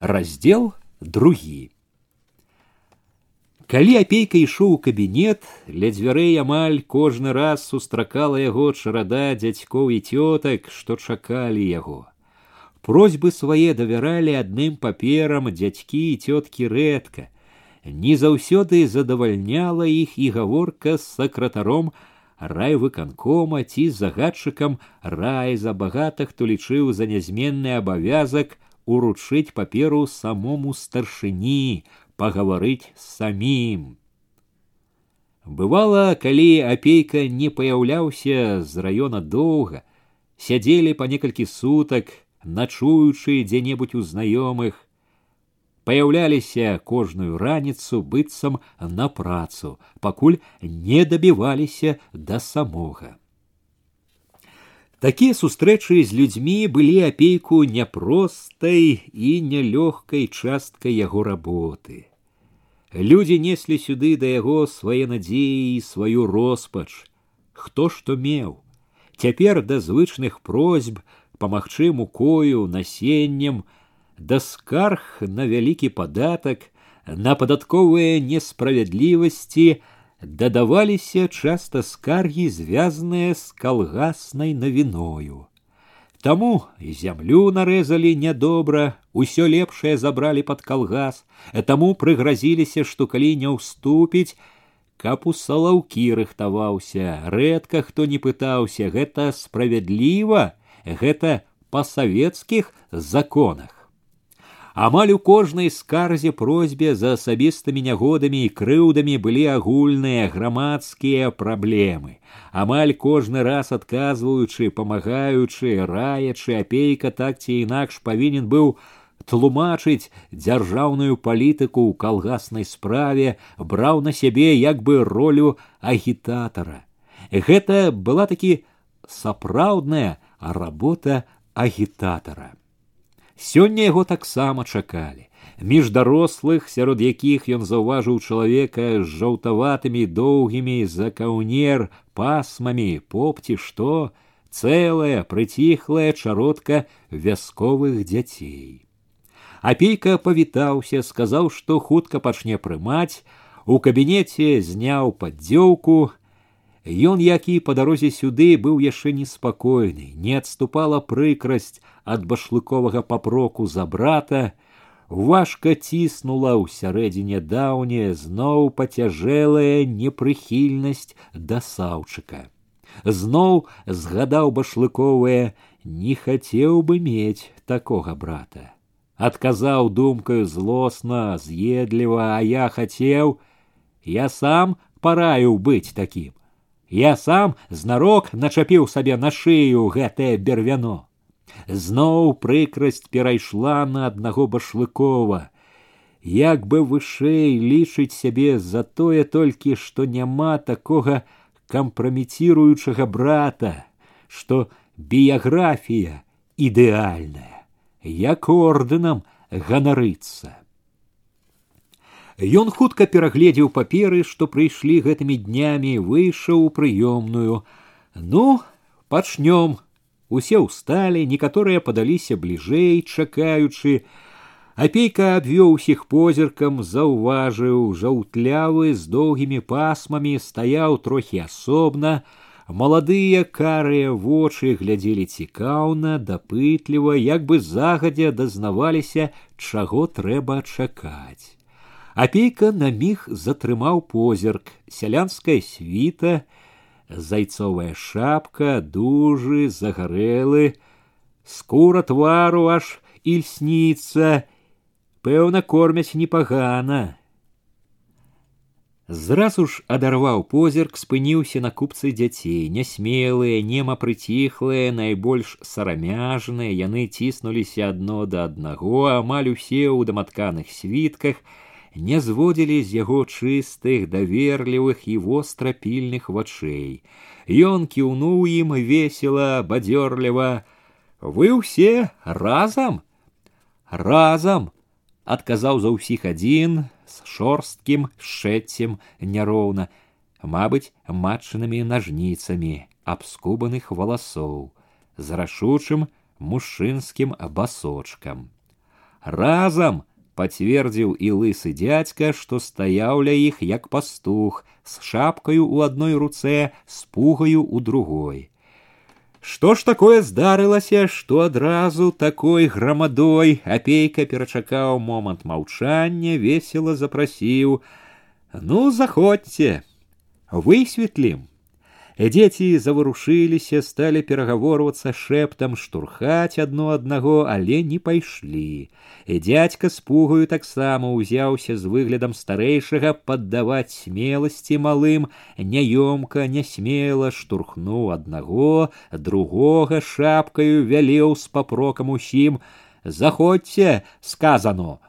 раздел другі калі апейка ішоў у кабінет ля дзвярэй амаль кожны раз сустракала яго чарада дзядзькоў і цётак што чакалі яго просьбы свае давяралі адным паперам дзядзькі і цёткі рэдка не заўсёды задавальняла іх і гаворка з сакратаром райвыканкома ці загадчыкам рай за багата хто лічыў за нязменны абавязак уручыць паперу самому старшыні пагаварыць з самім бывала калі апейка не паяўляўся з раёна доўга сядзелі па некалькі сутак начуючы дзе-небудзь у знаёмых паяўляліся кожную раніцу быццам на працу, пакуль не дабіваліся да самога. Такія сустрэчы з людзьмі былі апейку няпростай і нялёгкай часткай яго работы. Людзі неслі сюды да яго свае надзеі і сваю роспач, хто што меў. Цяпер да звычных просьб памагчы мукою насеннем, да скарг на вялікі падатак, на падатковыя несправядлівасці дадаваліся часта скаргі, звязаныя з калгаснай навіною. Таму зямлю нарэзалі нядобра, усё лепшае забралі пад калгас, таму прыгразіліся, што калі не ўступіць, каб у салаўкі рыхтаваўся, рэдка хто не пытаўся, гэта справядліва, гэта па савецкіх законах. Амаль у кожнай скарзе просьбе за асабістымі нягодамі і крыўдамі былі агульныя грамадскія праблемы. Амаль кожны раз адказваючы, памагаючы, раячы апейка так ці інакш павінен быў тлумачыць дзяржаўную палітыку ў калгаснай справе, браў на сябе як бы ролю агітатара. Гэта была такі сапраўдная работа агітатара. Сёння яго таксама чакалі. Між дарослых, сярод якіх ён заўважыў чалавека з жаўтаватымі доўгімі за каўнер пасмамі, попці што, цэлая прыціхлая чародка вясковых дзяцей. Апейка павітаўся, сказаў, што хутка пачне прымаць, у кабінеце зняў паддзёўку, Ён, як і па дарозе сюды быў яшчэ неспакойны, не адступала прыкрасць ад башлыковага папроку за брата, важка ціснула ў сярэдзіне даўняя зноў пацяжэлая непрыхільнасць да саўчыка. Зноў згадаў башлыковае, не хацеў бы мець такога брата. Адказаў думкаю злосна, з'едліва, а я хацеў, я сам параіў быць такім. Я сам знарок начапіў сабе на шыю гэтае бервяно. Зноў прыкрасць перайшла на аднаго башлыкова. Як бы вышэй лічыць сябе за тое толькі, што няма такога кампраметіруючага брата, што біяграфія ідэальная, як ордэнам ганарыцца. Ён хутка перагледзеў паперы, што прыйшлі гэтымі днямі, выйшаў у прыёмную. Ну, пачнём. Усе ўсталі, некаторыя падаліся бліжэй, чакаючы. Апейка абвёў усіх позіркам, заўважыў, жаўтлявы з доўгімі пасмамі стаяў трохі асобна. Маладыя карыя вочы глядзелі цікаўна, дапытліва, як бы загадзя дазнаваліся, чаго трэба чакаць. Апейка на міг затрымаў позірк, сялянская світа, зайцовая шапка, дужы, загарэлы, скура твару аж ільсніца, пэўна кормяць непагана. Зразу ж адарваў позірк, спыніўся на купцы дзяцей, нясмелыя, нема прыціхлыя, найбольш сарамяжныя, яны ціснуліся адно да аднаго, амаль усе ў даматканых світках, не зводзілі з яго чыстых даверлівых і вострапільных вачэй. Ён кіўнуў ім весела бадзёрліва вы ўсе разам разам адказаў за ўсіх адзін з шорсткім шэццем няроўна мабыць матчынымі нажніцамі абскубаных валасоў з рашучым мужчынскім басочкам разам пацвердзіў і лысы дядька, што стаяў ля іх як пастух, з шапкаю у адной руцэ, з пугаю у другой. Што ж такое здарылася, што адразу такой грамадой апейка перачакаў момант маўчання, весела запрасіў: « Ну, заходзьце, высветлім. Дзеці заварушыліся, сталі перагаворвацца шэптам, штурхаць адно аднаго, але не пайшлі. І дядька з пугаю таксама ўзяўся з выглядам старэйшага паддаваць смеласці малым, няёмка, нясмела штурхнуў аднаго, другога шапкаю вялеў з папрокам усім: Заходзьце, сказано.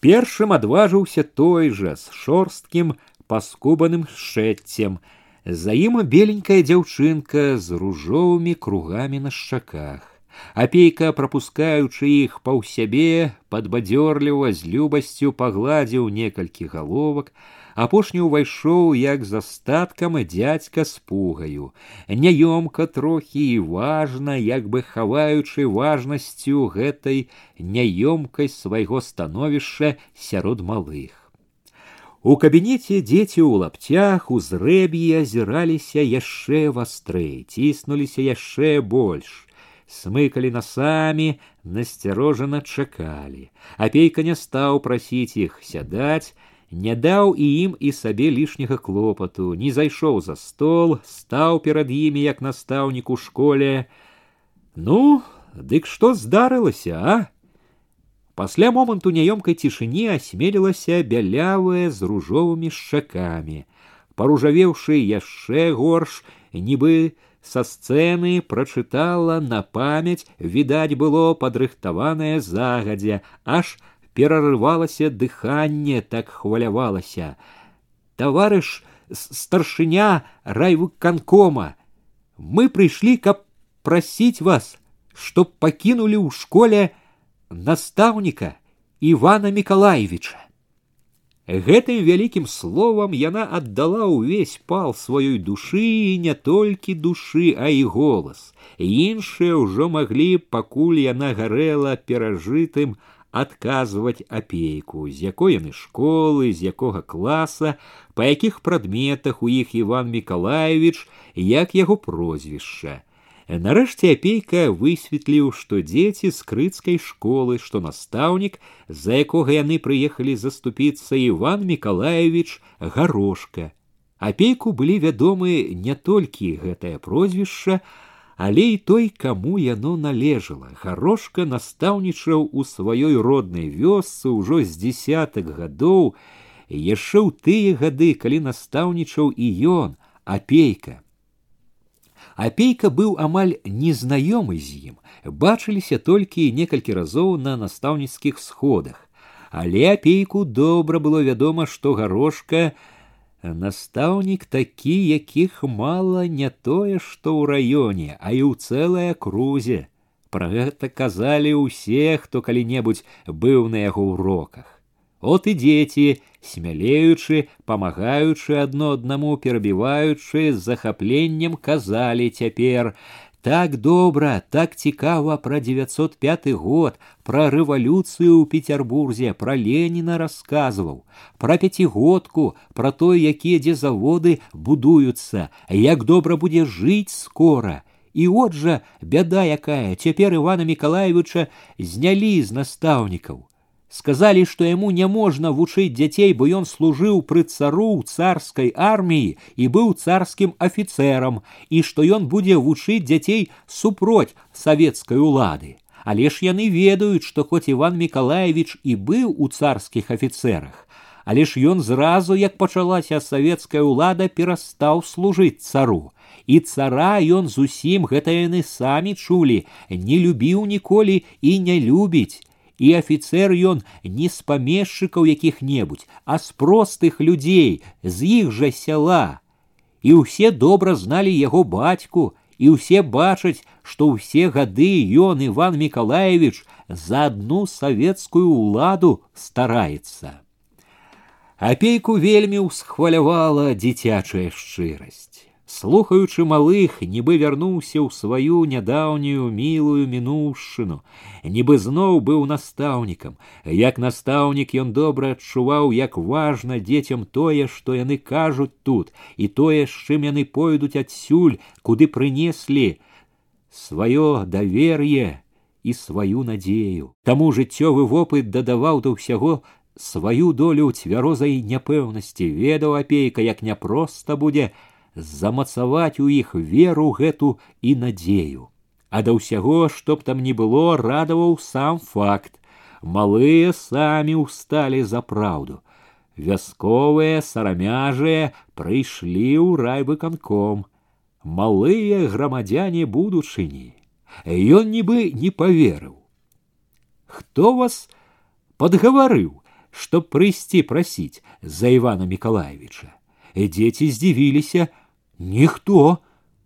Першым адважыўся той жа з шорсткім паскубаным шэццем, за ім беленькая дзяўчынка з ружовымі кругамі на шчаках. Апейка, прапускаючы іх паў сябе, падбадзёрліва з любасцю пагладзіў некалькі галовак, апошні ўвайшоў як за статкам дзядзька з пугаю, няёмка трохі і важна, як бы хаваючы важнасцю гэтай няёмкай свайго становішча сярод малых. У кабінеце дзеці ў лапцях у зрэб'і азіраліся яшчэ вастрэй, ціснуліся яшчэ больш. Смыкалі насамі, насцярожана чакалі. Апейка не стаў прасіць іх сядаць, не даў і ім і сабе лішняга клопату, не зайшоў за стол, стаў перад імі як настаўнік у школе. Ну, дык што здарылася, а? Пасля моманту няёмкай цішыні асмелілася бялявая з ружовымі шчакамі. Паружавеўшы яшчэ горш, нібы са сцэны прачытала на памяць, відаць было падрыхтаванае загадзя, аж перарывалася дыханне, так хвалявалася. Таварыш старшыня райвыканкома, мы прыйшлі, каб прасіць вас, чтоб пакінулі ў школе, настаўніка Івана Миколаевича. Гэтым вялікім словам яна аддала ўвесь пал сваёй душы і не толькі душы, а і голас. Іншыя ўжо маглі, пакуль яна гарэла перажытым адказваць апейку, з якой яны школы, з якога класа, па якіх прадметах у іх Іван Миколаевич, як яго прозвішча. Нарэшце апейка высветліў, што дзеці з крыцкай школы, што настаўнік, за якога яны прыехалі заступіцца Іван Миколаевич гарошка. Апейку былі вядомы не толькі гэтае прозвішча, але і той, каму яно належала. Гарошка настаўнічаў у сваёй роднай вёсцы ўжо з десятак гадоў, яшчэ ў тыя гады, калі настаўнічаў і ён, апейка. Апейка быў амаль незнаёмы з ім, бачыліся толькі некалькі разоў на настаўніцкіх сходах. Але апейку добра было вядома, што гарошка настаўнік такі, якіх мала не тое, што ў раёне, а і ў цэлай акрузе. Пра гэта казалі ўсе, хто калі-небудзь быў на яго ўроках. От і дзеці, смялеючы, памагаючы адно аднаму перабіваючы з захапленнем казалі цяпер: так добра, так цікава пра 905 год, пра рэвалюцыю ў Петербурзе, пра Леніна расказваў, пра пяцігодку, пра тое, якія дзе заводы будуюцца, як добра будзе жыць скора. І от жа бяда якая, цяпер Івана Миколаевича знялі з настаўнікаў сказали, што яму няможна вучыць дзяцей, бо ён служыў пры цару ў царскай арміі і быў царскім афіцэрам, і што ён будзе вучыць дзяцей супроць савецкай улады. Але ж яны ведаюць, што хоць Іван Миколаевич і быў у царскіх афіцэрах, але ж ён зразу, як пачалася савецкая ўлада, перастаў служыць цару. І цара ён зусім гэта яны самі чулі, не любіў ніколі і не любіць і афіцэр ён не з памешчыкаў якіх-небудзь, а з простых людзей, з іх жа сяла. І ўсе добра зналі яго бацьку, і ўсе бачаць, што ўсе гады ён Іван Миколаевич за адну савецкую ўладу стараецца. Апейку вельмі ўсхвалявала дзіцячая шчырасць. слухаючы малых, нібы вярнуўся ў сваю нядаўнюю мілую мінушчыну, нібы зноў быў настаўнікам. Як настаўнік ён добра адчуваў, як важна дзецям тое, што яны кажуць тут, і тое, з чым яны пойдуць адсюль, куды прынеслі сваё давер'е і сваю надзею. Таму жыццёвы вопыт дадаваў да ўсяго сваю долю цвярозай няпэўнасці, ведаў апейка, як няпроста будзе замацаваць у іх веру гэту і надзею. А да ўсяго, што б там ні было, радаваў сам факт. Малыя самі ўсталі за праўду. Вясковыя сарамяжыя прыйшлі ў райвыканком. Малыя грамадзяне будучыні. Ён нібы не поверыў. Хто вас подгаварыў, чтоб прыйсці прасіць за Ивана Миколаевича? Дзеці здзівіліся, Никто.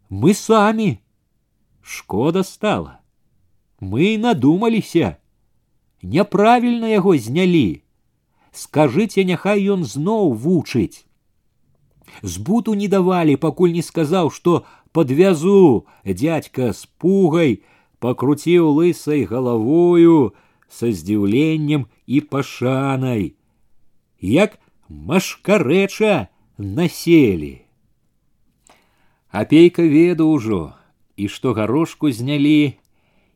Мы сами. Шкода стала. Мы надумаліся. Няправільна яго знялі. Скажыце, няхай ён зноў вучыць. Збуту не давалі, пакуль не сказаў, што подвязу дядька с пугай покрутіў лысай галавою са здзіўленнем і пашанай. Як машкарэча населі. Апейка веду ўжо, і што гарошку знялі,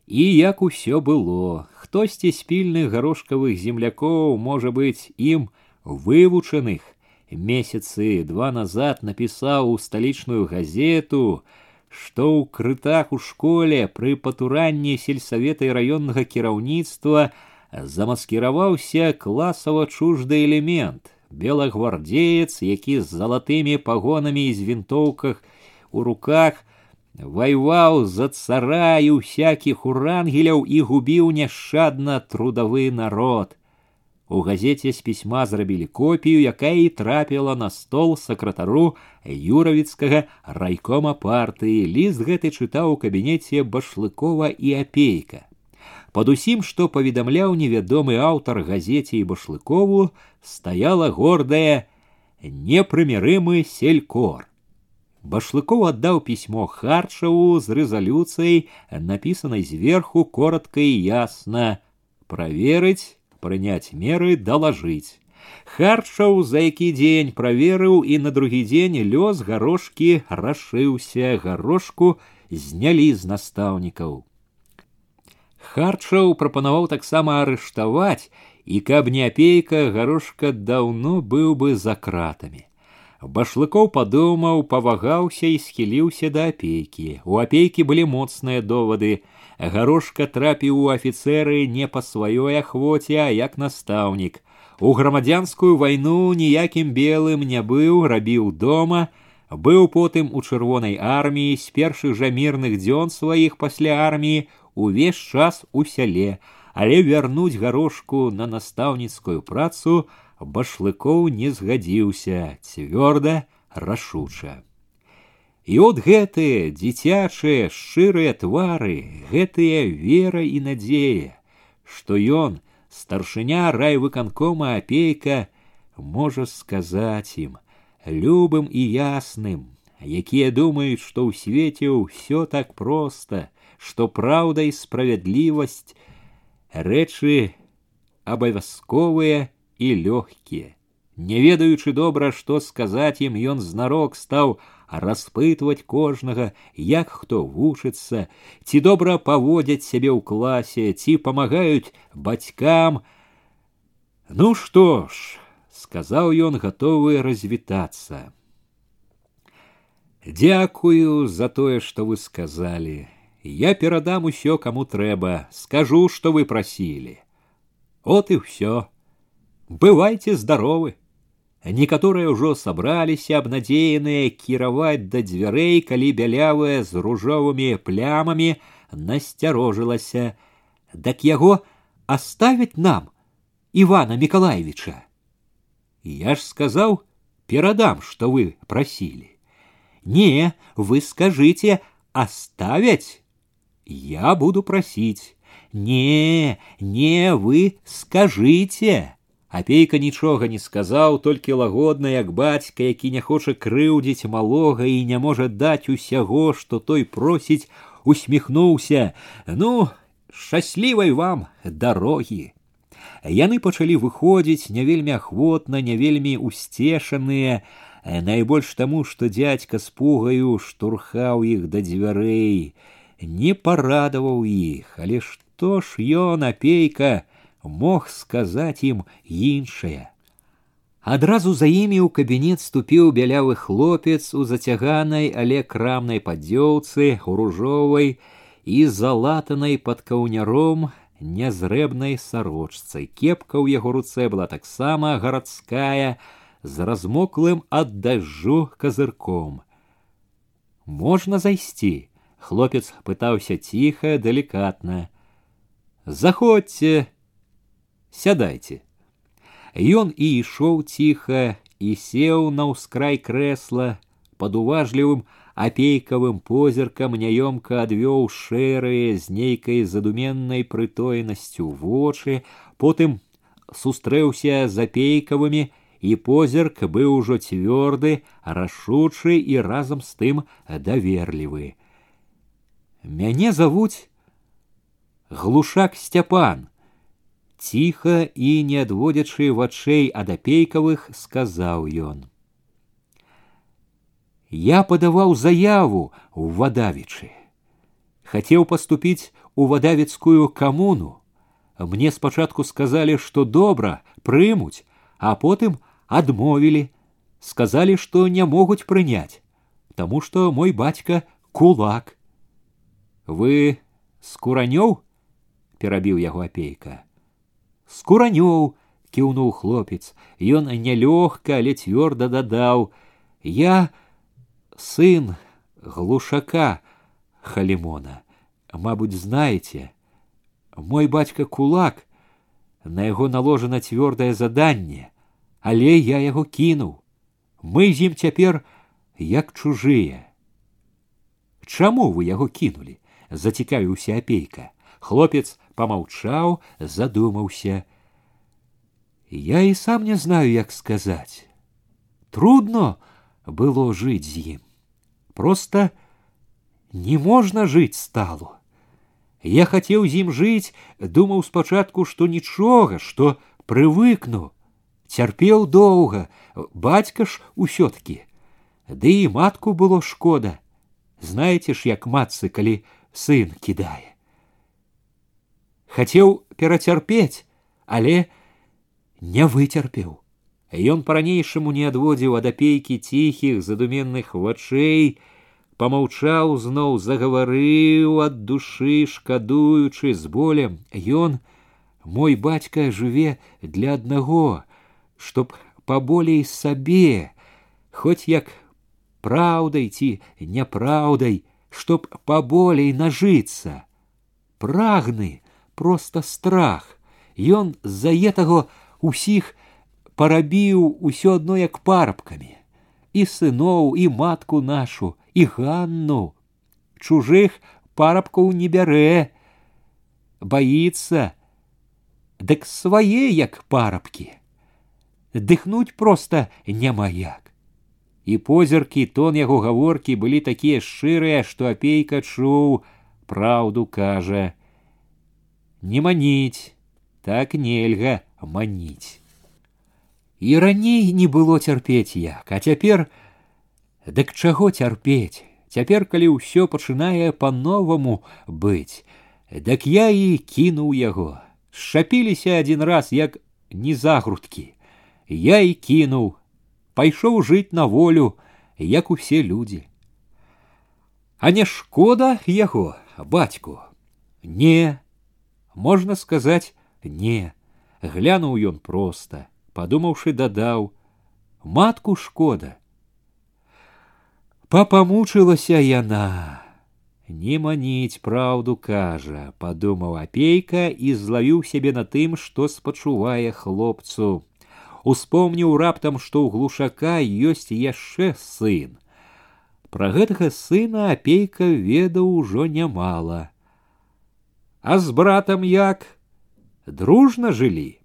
і як усё было. Хтосьці з пільных гарошкавых землякоў, можа быць, ім вывучаных, месяцы два назад напісаў у сталічную газету, што ў крытах у школе пры патуранні сельсавета і раённага кіраўніцтва замаскіраваўся класава чужды элемент, белагвардзеец, які з залатымі пагонамі і з вінтоўках у руках воевал за цара і ўсякіх урангеляў і губіў няшчадна трудовы народ. У газете з пісьма зрабілі копію, якая і трапіла на стол сакратару юравіцкага райкома партыі. Ліст гэты чытаў у кабінеце башлыкова і апейка. Пад усім, што паведамляў невядомы аўтар газеце і башлыкову, стаяла гордая непрымірымы селькор. Башлыков отдал письмо Харчеву с резолюцией, написанной сверху коротко и ясно «Проверить, принять меры, доложить». Харчаў за які дзень праверыў і на другі дзень лёс гарошкі рашыўся, гарошку знялі з настаўнікаў. Харчаў прапанаваў таксама арыштаваць, і каб не апейка гарошка даўно быў бы за кратамі. Башлыкоў падумаў, павагаўся і схіліўся да апейкі. У апейкі былі моцныя довады. Гарошка трапіў у афіцэры не па сваёй ахвоце, а як настаўнік. У грамадзянскую вайну ніякім белым не быў, рабіў дома, быў потым у чырвонай арміі з першых жа мірных дзён сваіх пасля арміі увесь час у сяле, але вярнуць гарошку на настаўніцкую працу башлыкоў не згадзіўся цвёрда рашуча. І от гэтыя дзіцячыя шчырыя твары, гэтыя вера і надзея, што ён, старшыня райвыканкома апейка, можа сказаць ім, любым і ясным, якія думаюць, што ў свеце ўсё так проста, што праўда і справядлівасць рэчы абавязковыя і лёгкія. Не ведаючы добра, што сказаць ім ён знарок стаў распытваць кожнага, як хто вучыцца, ці добра паводзяць сябе ў класе, ці памагаюць бацькам. Ну што ж, сказаў ён гатовы развітацца. Дякую за тое, што вы сказалі. Я перадам усё, каму трэба, скажу, што вы прасілі. От і ўсё бывайте здоровы некаторыя ўжо сабраліся абнадзеяныя кіраваць да дзвярэй калі бялявая з ружовымі плямамі насцярожылася дак яго оставить нам ивана миколаевича я ж сказаў перадам что вы просили не вы скажите оставить я буду просить не не вы скажите Апейка нічога не сказаў, толькі лагодна, як бацька, які не хоча крыўдзіць малога і не можа даць усяго, што той просіць, усміхнуўся: « Ну, шчаслівай вам дарогі. Яны пачалі выходзіць не вельмі ахвотна, не вельмі усцешаныя, найбольш таму, што дзядзька з пугаю штурхаў іх да дзвярэй, не парадаваў іх, але што ж ён апейка, мог сказаць ім іншае. Адразу за імі ў кабінет ступіў бялявы хлопец у зацяганай, але крамнай падзёўцы, у ружовай і залатанай пад каўняром нязрэбнай сарочцай. Кепка ў яго руцэ была таксама гарадская, з размоклым ад дажджу казырком. Можна зайсці. Хлопец пытаўся ціха, далікатна. Заходзьце, сядайце. Ён і ішоў ціха і сеў на ўскрай крэсла пад уважлівым апейкавым позіркам няёмка адвёў шэрыя з нейкай задуменнай прытойнасцю вочы, потым сустрэўся з апейкавымі і позірк быў ужо цвёрды, рашучы і разам з тым даверлівы. Мяне завуць глушак сцяпан ціха і не адводзячы вачэй ад апейкавых сказаў ён я падаваў заяву у вадавічы хацеў паступіць у вадавіцкую камуну мне спачатку сказалі што добра прымуць а потым адмовілі сказалі што не могуць прыняць таму што мой бацька кулак вы з куранёў перабіў яго апейка скуранёў кіўнуў хлопец ён нялёгка але цвёрда дадаў я сын глушака халімона мабуть знаете мой бацька кулак на яго наложана цвёрдае заданне але я яго кінуў мы з ім цяпер як чужыя чаму вы яго кінулі зацікавіўся апейка хлопец помаўчаў, задумаўся. Я і сам не знаю, як сказаць. Трудно было жыць з ім. Просто не можна жыць стало. Я хацеў з ім жыць, думаў спачатку, што нічога, што прывыкну, цярпеў доўга, бацька ж усё-ткі. Ды і матку было шкода. Знаеце ж, як матцы, калі сын кідае хацеў перацярпець, але не выцерпеў. Ён па-ранейшаму не адводзіў ад апейкі ціхіх задуменных вачэй, помаўчаў зноў загаварыў ад душы, шкадуючы з болем, ён мой бацька жыве для аднаго, чтоб паболей сабе, хоць як праўдай ці няпраўдай, чтоб паболей нажыцца. Прагны, просто страх. Ён з-за гэтага усіх парабіў усё адно як парабкамі. І сыноў, і матку нашу, і ганну. Чужых парабкаў не бярэ, баіцца, дык свае як парабкі. Дыхнуць проста няма як. І позіркі тон яго гаворкі былі такія шчырыя, што апейка чуў, праўду кажа, не маніць, так нельга маніць. І раней не было цярпець як, а цяпер дык чаго цярпець, цяпер калі ўсё пачынае па-новаму быць, дак я і кінуў яго, шапіліся адзін раз як не загрудкі. Я і кінуў, пайшоў жыць на волю, як усе людзі. А не шкода яго, бацьку, не, можна сказаць не глянуў ён проста падумаўшы дадаў матку шкода папамучылася яна не маніць праўду кажа падумаў апейка і злавіў сябе на тым што спачувае хлопцу успомніў раптам што ў глушака ёсць яшчэ сын пра гэтага сына апейка ведаў ужо нямала а з братам як дружна жылі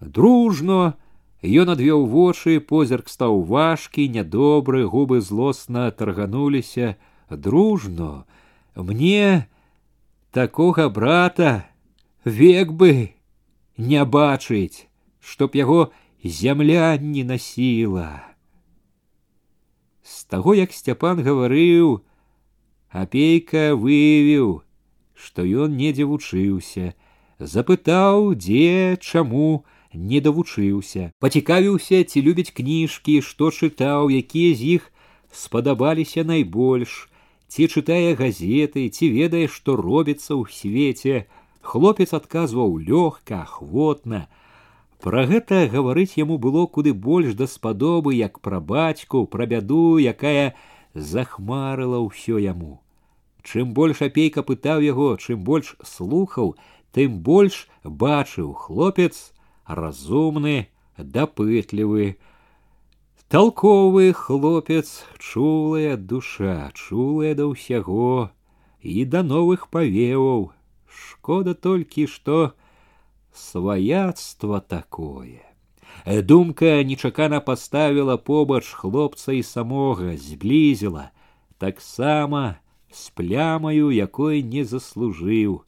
дружно ён адвёў вочы позірк стаў важкі нядобры губы злосна таргануліся дружно мне такога брата век бы не бачыць чтоб яго зямля не насіла з таго як сцяпан гаварыў апейка выявіў што ён недзе вучыўся запытаў дзе чаму не давучыўся пацікавіўся ці любіць кніжкі што чытаў якія з іх спадабаліся найбольш ці чытае газеты ці ведае што робіцца ў свеце хлопец адказваў лёгка ахвотна пра гэта гаварыць яму было куды больш даспадобы як пра бацьку пра бяду якая захмарыла ўсё яму чым больш апейка пытаў яго чым больш слухаў тым больш бачыў хлопец разумны дапытлівы толковы хлопец чулая душа чулая да ўсяго і да новых павеваў шкода толькі што сваяцтва такое думка нечакана паставіла побач хлопца і самога зблізіла таксама з плямаю якой не заслужыў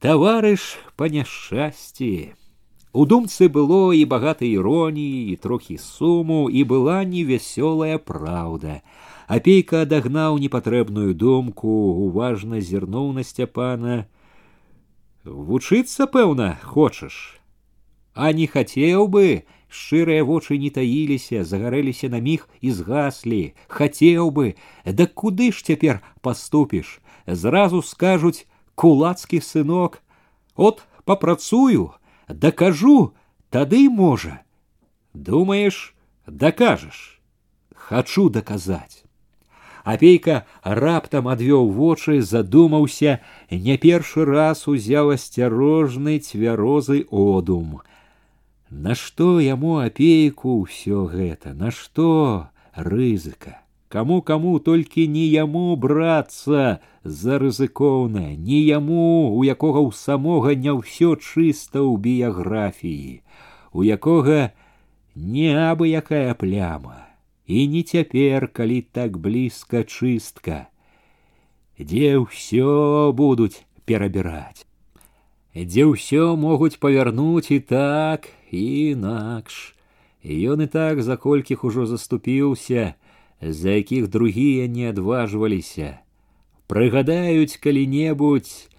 таварыш па няшчасці у думцы было і багата іроніі і трохі суму і была невясёлая праўда апейка адагнаў непатрэбную думку уважна зірнуў на сцяпана вучыцца пэўна хочаш а не хацеў бы шчырыя вочы не таіліся загарэліся на міг і згаслі хацеў бы да куды ж цяпер паступіш зразу скажуць кулацкі сынок от папрацую дакажу тады можа думаешь дакажаш хачу даказаць апейка раптам адвёў вочы задумаўся не першы раз узяў асцярожны цвярозы одум Нашто яму апейку ўсё гэта нашто рызыка Каму каму толькі не яму брацца за рызыкоўнае, не яму, у якога ў самога не ўсё чыста ў біяграфіі, у якога не абы якая пляма, і не цяпер, калі так блізка чыстка, дзе ўсё будуць перабіраць, дзе ўсё могуць павярнуць і так і інакш. Ён і так за колькіх ужо заступіўся, за якіх другія не адважваліся прыгадаюць калі-небудзь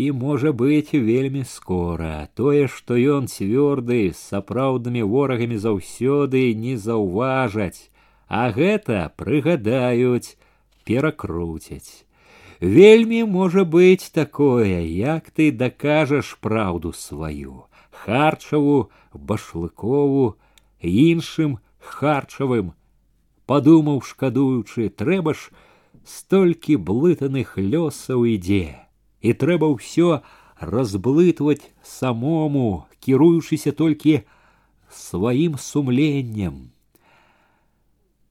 і можа быць вельмі скора тое што ён цвёрды з сапраўднымі ворагамі заўсёды не заўважаць а гэта прыгадаюць перакруцяць вельмі можа быць такое як ты дакажаш праўду сваю харчаву башлыкову іншым харчавым падумаў шкадуючы трэба ж столькі блытаных лёсаў ідзе і трэба ўсё разблытваць самому кіруючыся толькі сваім сумленнем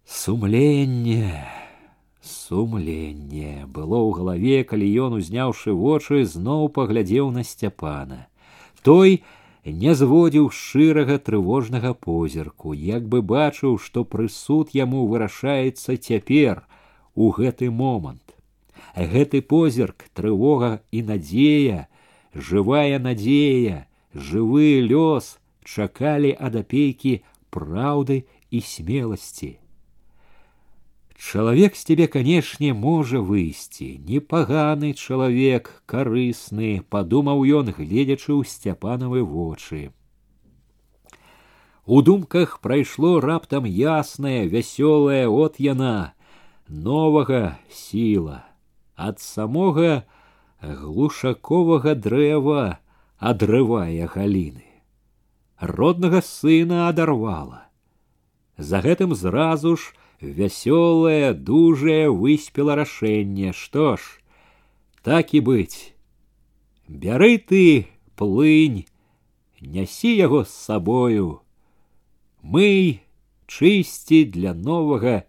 сумленне сумленне было ў галаве калі ён узняўшы вочы зноў паглядзеў на сцяпана той не зводзіў шчырага трывожнага позірку, як бы бачыў, што прысуд яму вырашаецца цяпер у гэты момант. Гэты позірк, трывога і надзея, жывая надзея, жывы лёс чакалі ад апейкі праўды і смеласці. Чалавек з тебе, канешне, можа выйсці, непаганы чалавек, карысны, падумаў ён, гледзячы ў сцяпанавы вочы. У думках прайшло раптам яснае, вясёлае от яна, новага сіла, ад самога глушаковага дрэва адрывае галіны. Роднага сына адарвала. За гэтым зразу ж вясёлае дужае выспела рашэнне што ж так і быць бяры ты плынь нясі яго з сабою мы чысці для новага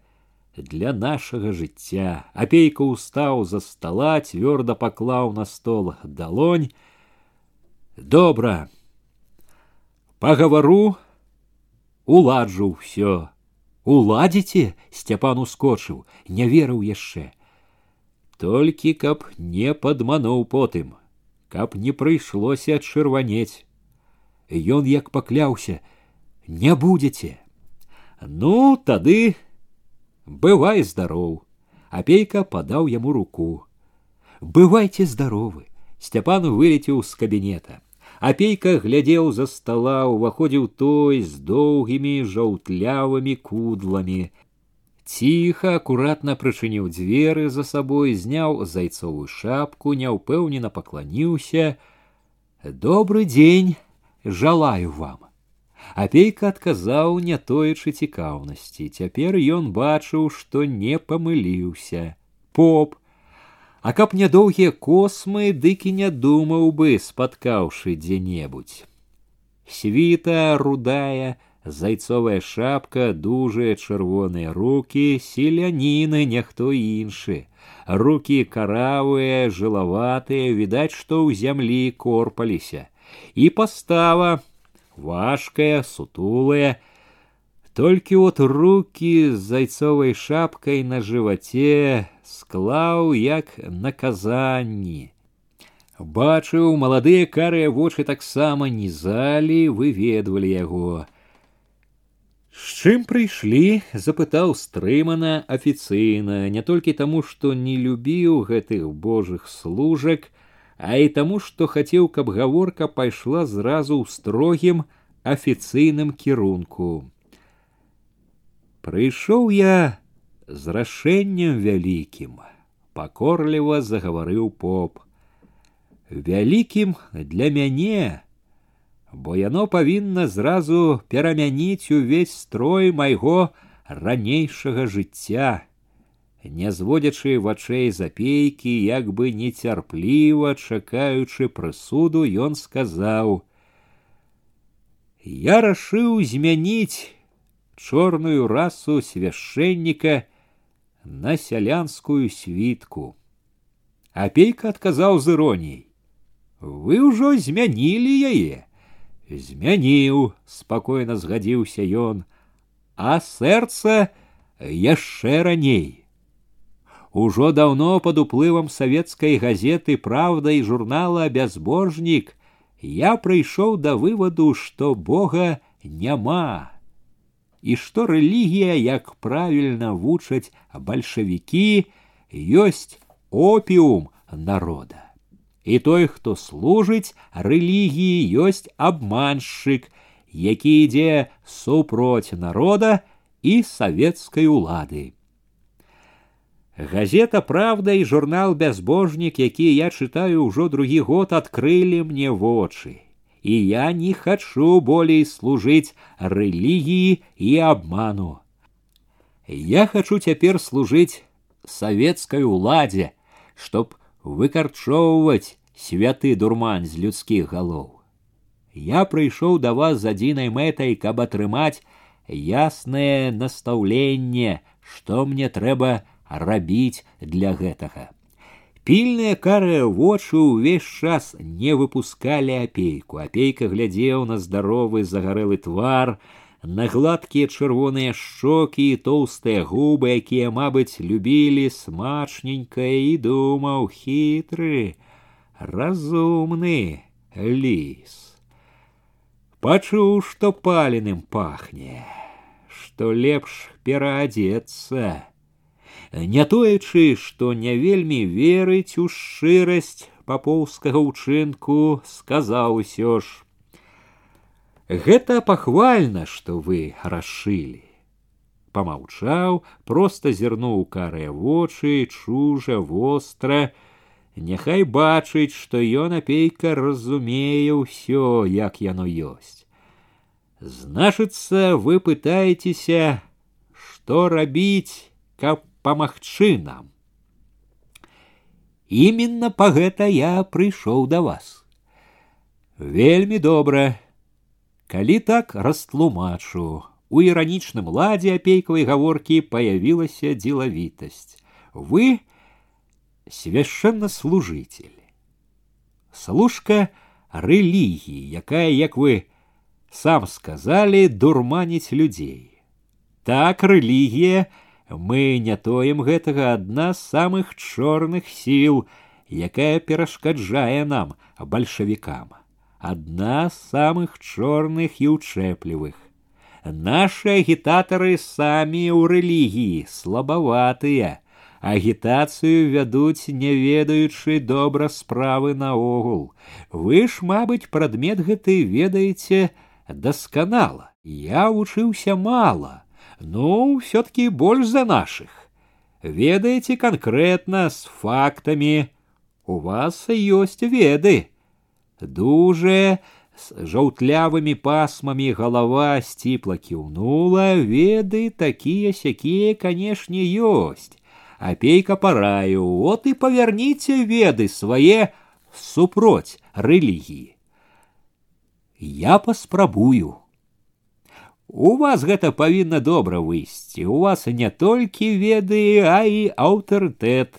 для нашага жыцця апейка устаў за стола цвёрда паклаў на стол далонь добра пагавару уладжу ўсё уладзіце сцяпан ускочыў не верыў яшчэ толькі каб не падмануў потым каб не прыйшлося чырванець ён як пакляўся не будзеце ну тады бывай здароў апейка падаў яму руку бывайце здаровы сцяпан вылецеў з кабінета апейка глядзеў за стола уваходзіў той з доўгімі жаўтлявымі кудламі ціха акуратна прычыніў дзверы за сабой зняў зайцовую шапку няўпэўнена пакланіўся добрый дзень жалаю вам апейка адказаў не тоечы цікаўнасці цяпер ён бачыў што не памыліўся поп а каб нядоўгія космы дык і не думаў бы спаткаўшы дзе-небудзь світа рудая зайцовая шапка дужыя чырвоныя руки селяніны няхто іншы руки каравыя жылаватыя відаць што ў зямлі корпаліся і пастава важкая, сутулая. Толькі от руки з зайцовай шапкай на жываце склаў як наказанні. Бачыў, маладыя карыя вочы таксама нізалі, выведвалі яго. З чым прыйшлі, запытаў стрымана афіцыйна, не толькі таму, што не любіў гэтых божых служак, а і таму, што хацеў, каб гаворка пайшла зразу ў строгім афіцыйным кірунку. Прыйшоў я з рашэннем вялікім, пакорліва загаварыў поп. Вялікім для мяне, бо яно павінна зразу перамяніць увесь строй майго ранейшага жыцця не зводзячы вачэй запейкі як бы нецярпліва чакаючы прысуду ён сказаў я рашыў змяніць чорную расу свяшчэнніка на сялянскую світку апейка адказаў з іроніяй вы ўжо змянілі яе змяніў спакойна згадзіўся ён а сэрца яшчэ раней Ужо давно под уплывам советской газеты «Правда» и журнала «Бязбожник» я прыйшоў да вываду, што Бога няма і што рэлігія, як правільна вучаць бальшавікі, ёсць опіум народа. І той, хто служыць рэлігіі, ёсць абманшчык, які ідзе супроць народа і савецкай улады. Газета «Правда» и журнал «Бязбожник», якія я чытаю ўжо другі год, адкрылі мне вочы. І я не хачу болей служыць рэлігіі і абману. Я хачу цяпер служыць савецкай уладзе, чтоб выкарчоўваць святы дурман з людскіх галоў. Я прыйшоў да вас з адзінай мэтай, каб атрымаць яснае настаўленне, што мне трэба рабіць для гэтага. Пільныя карыя вочы ўвесь час не выпускалі апейку. Апейка глядзеў на здаровы загарэлы твар, на гладкія чырвоныя шчокі і тоўстыя губы, якія, мабыць, любілі смачненька і думаў хітры, разумны ліс. Пачуў, што паленым пахне, што лепш пераадзецца не тоечы, што не вельмі верыць у шчырасць папоўскага ўчынку, сказаў усё ж: Гэта пахвальна, што вы рашылі. Памаўчаў, проста зірнуў карыя вочы, чужа востра, Няхай бачыць, што ён апейка разумее ўсё, як яно ёсць. Значыцца, вы пытаецеся, што рабіць, каб памагчы нам. Именно па гэта я прыйшоў да вас. Вельмі добра. Калі так растлумачу, у іранічным ладзе апейкавай гаворкі паявілася дзелавітасць. Вы свяшчэннаслужитель. Служка рэлігіі, якая, як вы сам сказали дурманіць людзей. Так рэлігія, мы не тоем гэтага адна з самых чорных сіл, якая перашкаджае нам бальшавікам. Адна з самых чорных і ўчэплівых. Нашы агітатары самі ў рэлігіі слабаватыя, агітацыю вядуць не ведаючы добра справы наогул. Вы ж, мабыць, прадмет гэты ведаеце дасканала. Я вучыўся мала, ну все-таки больш за наших. Ведаеце канкрэтна з фактамі. У вас ёсць веды. Дужая, с жаўтлявымі пасмамі голова сціпла кіўнула, веды такія сякія, канешне, ёсць. Апейка параю, вот і павярніце веды свае супроць рэлігіі. Я паспрабую. У вас гэта павінна добра выйсці. У вас не толькі веды, а і аўтарытэт.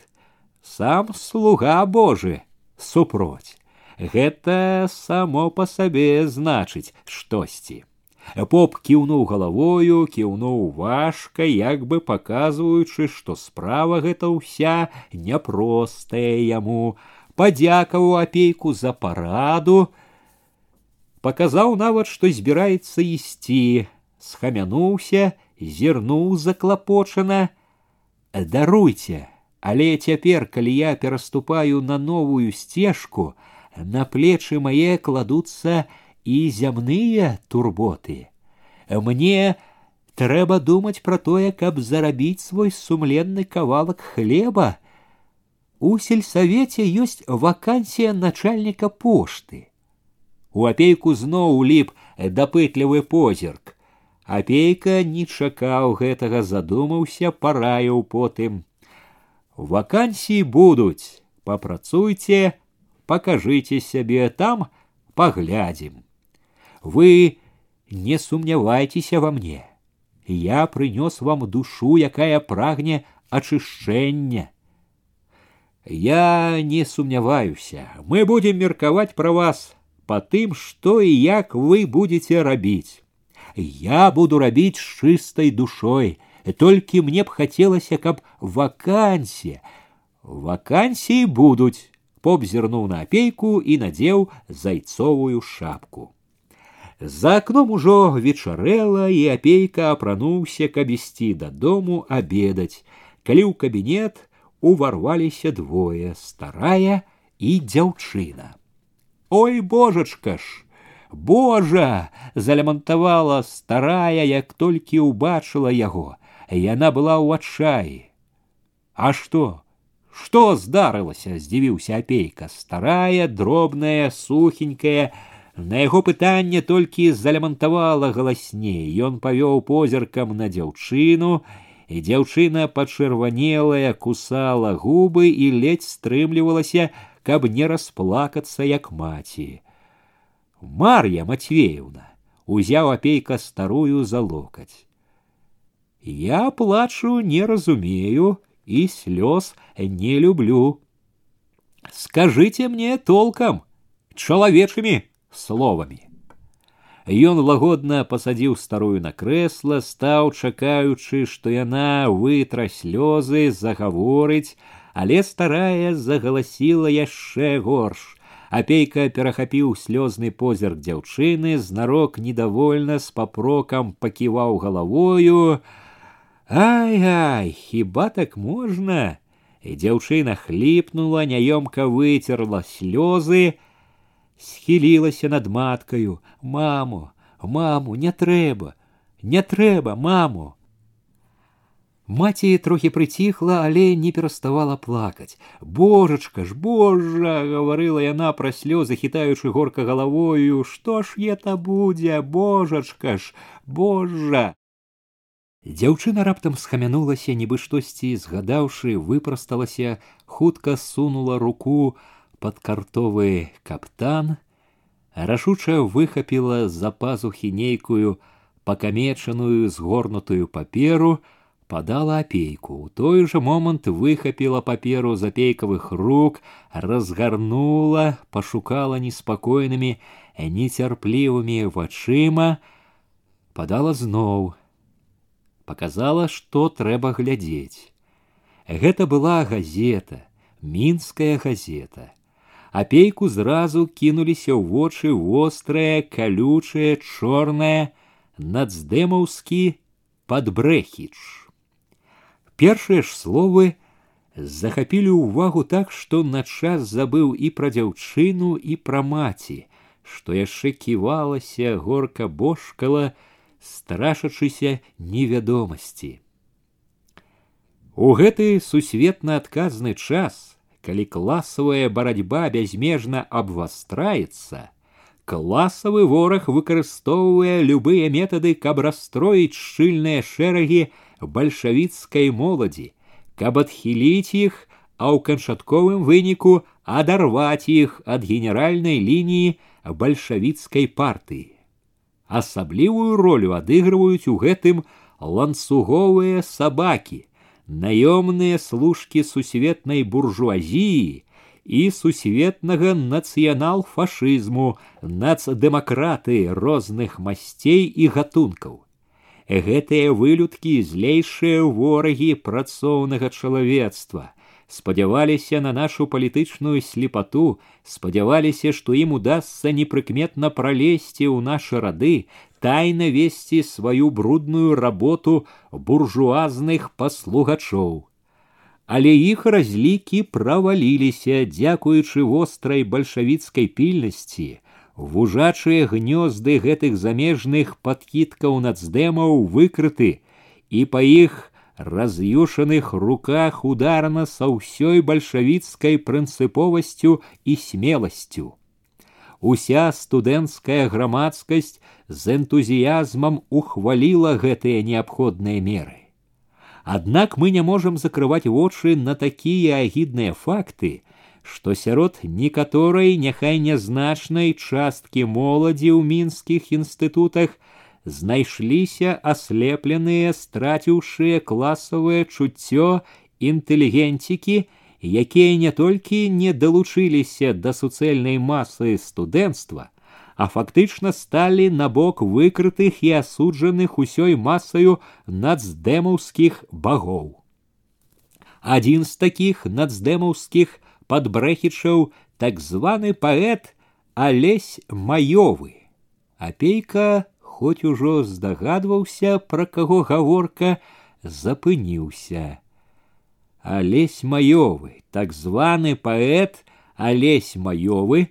Сам слуга Божы супроць. Гэта само па сабе значыць штосьці. Поп кіўнуў галавою, кіўнуў важка, як бы паказваючы, што справа гэта ўся няпростая яму, падзякаваў апейку за параду, паказаў нават, што збіраецца ісці, схамянуўся, зірнуў заклапочана. Даруйце, але цяпер, калі я пераступаю на новую сцежку, на плечы мае кладуцца і зямныя турботы. Мне трэба думаць пра тое, каб зарабіць свой сумленны кавалак хлеба. У сельсавеце ёсць вакансія начальніка пошты. У апейку зноў уліп дапытлівы позірк. Апейка не чакаў гэтага задумаўся, параіў потым. Вакансіі будуць, папрацуйце, пакажыце сябе там, паглядзім. Вы не сумнявайцеся во мне. Я прынёс вам душу, якая прагне ачышчэння. Я не сумняваюся, мы будем меркаваць пра вас па тым, што і як вы будете рабіць я буду рабіць з чыстай душой толькі мне б хацелася каб вакансія вакансіі будуць поп зірнуў на апейку і надзеў зайцовую шапку за акном ужо вечарэла і апейка апрануўся каб ісці дадому абедаць калі ў кабінет уварваліся двое старая і дзяўчына ой божачка ж Божа залямантавала старая, як толькі ўбачыла яго. Яна была ў адчаі. А што? Што здарылася, здзівіўся апейка, старая, дробная, сухенькая, На яго пытанне толькі залямантавала галасней. Ён павёў позіркам на дзяўчыну, і дзяўчына пачырванелая кусала губы і ледзь стрымлівалася, каб не расплакацца як маці. Марья Матвеевна, узяў опейка старую за локоть. Я плачу не разумею и слез не люблю. Скажите мне толком, чалавечымі словамі. Ён лагодна пасадзіў старую на крэсла, стаў чакаючы, што яна вытра слёзы, загаворыць, але старая загаласіла яшчэ горш. Апейка перахапіў слёзны позірк дзяўчыны, знарок недовольна з папрокам паківаў галавою. Ай-ай, хіба так можна? І дзяўчына хліпнула, няёмка выцерла слёзы, схілілася над маткаю: « Маму, маму, не трэба, не трэба, маму. Маці трохі прыціхла, але не пераставала плакаць. Божачка ж, Божа, гаварыла яна пра слёзы, хітаючы горка галавою, што ж это будзе, Божачка ж, Божа. Дзяўчына раптам схамянулася, нібы штосьці згадаўшы, выпрасталася, хутка сунула руку под картовы каптан, рашуча выхапіла з-за пазухі нейкую пакамечаную згорнутую паперу, подала апейку. У той же момант выхапіла паперу з апейкавых рук, разгарнула, пашукала неспакойнымі, нецярплівымі вачыма, падала зноў, показала, што трэба глядзець. Гэта была газета, мінская газета. Апейку зразу кінуліся ў вочы вострая, калючая, чорная, нацдэмаўскі падбрэхіч. Першыя ж словы захапілі ўвагу так, што на час забыў і пра дзяўчыну і пра маці, што яшчэ ківалася горка бошкала, страшачыся невядомасці. У гэты сусветна адказны час, калі класавая барацьба бязмежна абвастраецца, класавы вораг выкарыстоўвае любыя метады, каб расстроіць шчыльныя шэрагі бальшавіцкай моладзі, каб адхіліць іх, а ў канчатковым выніку адарваць іх ад генеральнай лініі бальшавіцкай партыі. Асаблівую ролю адыгрываюць у гэтым ланцуговыя сабакі, наёмныя служкі сусветнай буржуазіі і сусветнага нацыянал-фашызму, нацдэмакраты розных масцей і гатункаў. Гэтыя вылюдкі злейшыя ворагі працоўнага чалавецтва, спадзяваліся на нашу палітычную слепату, спадзяваліся, што ім удасся непрыкметна пралезці ў нашы рады, тайна весці сваю брудную работу буржуазных паслугачоў. Але іх разлікі праваліліся, дзякуючы вострай бальшавіцкай пільнасці, вужачыя гнёзды гэтых замежных падкідкаў нацдэмаў выкрыты, і па іх раз'юшаных руках ударна са ўсёй бальшавіцкай прынцыповасцю і смеласцю. Уся студэнцкая грамадскасць з энтузіязмам ухваліла гэтыя неабходныя меры. Аднак мы не можам закрываць вочы на такія агідныя факты, што сярод некаторай няхай нязначнай часткі моладзі ў мінскіх інстытутах знайшліся аслепленыя страціўшыя класавае чуццё інтэлігенцікі, якія не толькі не далучыліся да суцэльнай масы студэнцтва, а фактычна сталі на бок выкрытых і асуджаных усёй масаю нацдэмаўскіх багоў. Адзін з такіх нацдэмаўскіх падбрэхічаў так званы паэт Алесь маёвы. Апейка хоць ужо здагадваўся, пра каго гаворка, запыніўся. Алесь маёвы, так званы паэт Алесь маёвы,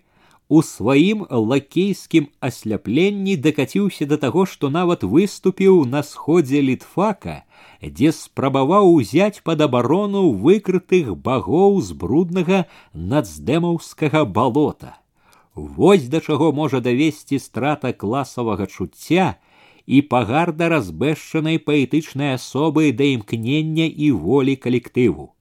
у сваім лакейскім асляпленні дакаціўся да таго, што нават выступіў на сходзе літфака, дзе спрабаваў узяць пад абарону выкрытых багоў з бруднага нацдэмаўскага балота. Вось да чаго можа давесці страта класавага чуцця і пагарда разбэшчанай паэтычнай асобы да імкнення і волі калектыву.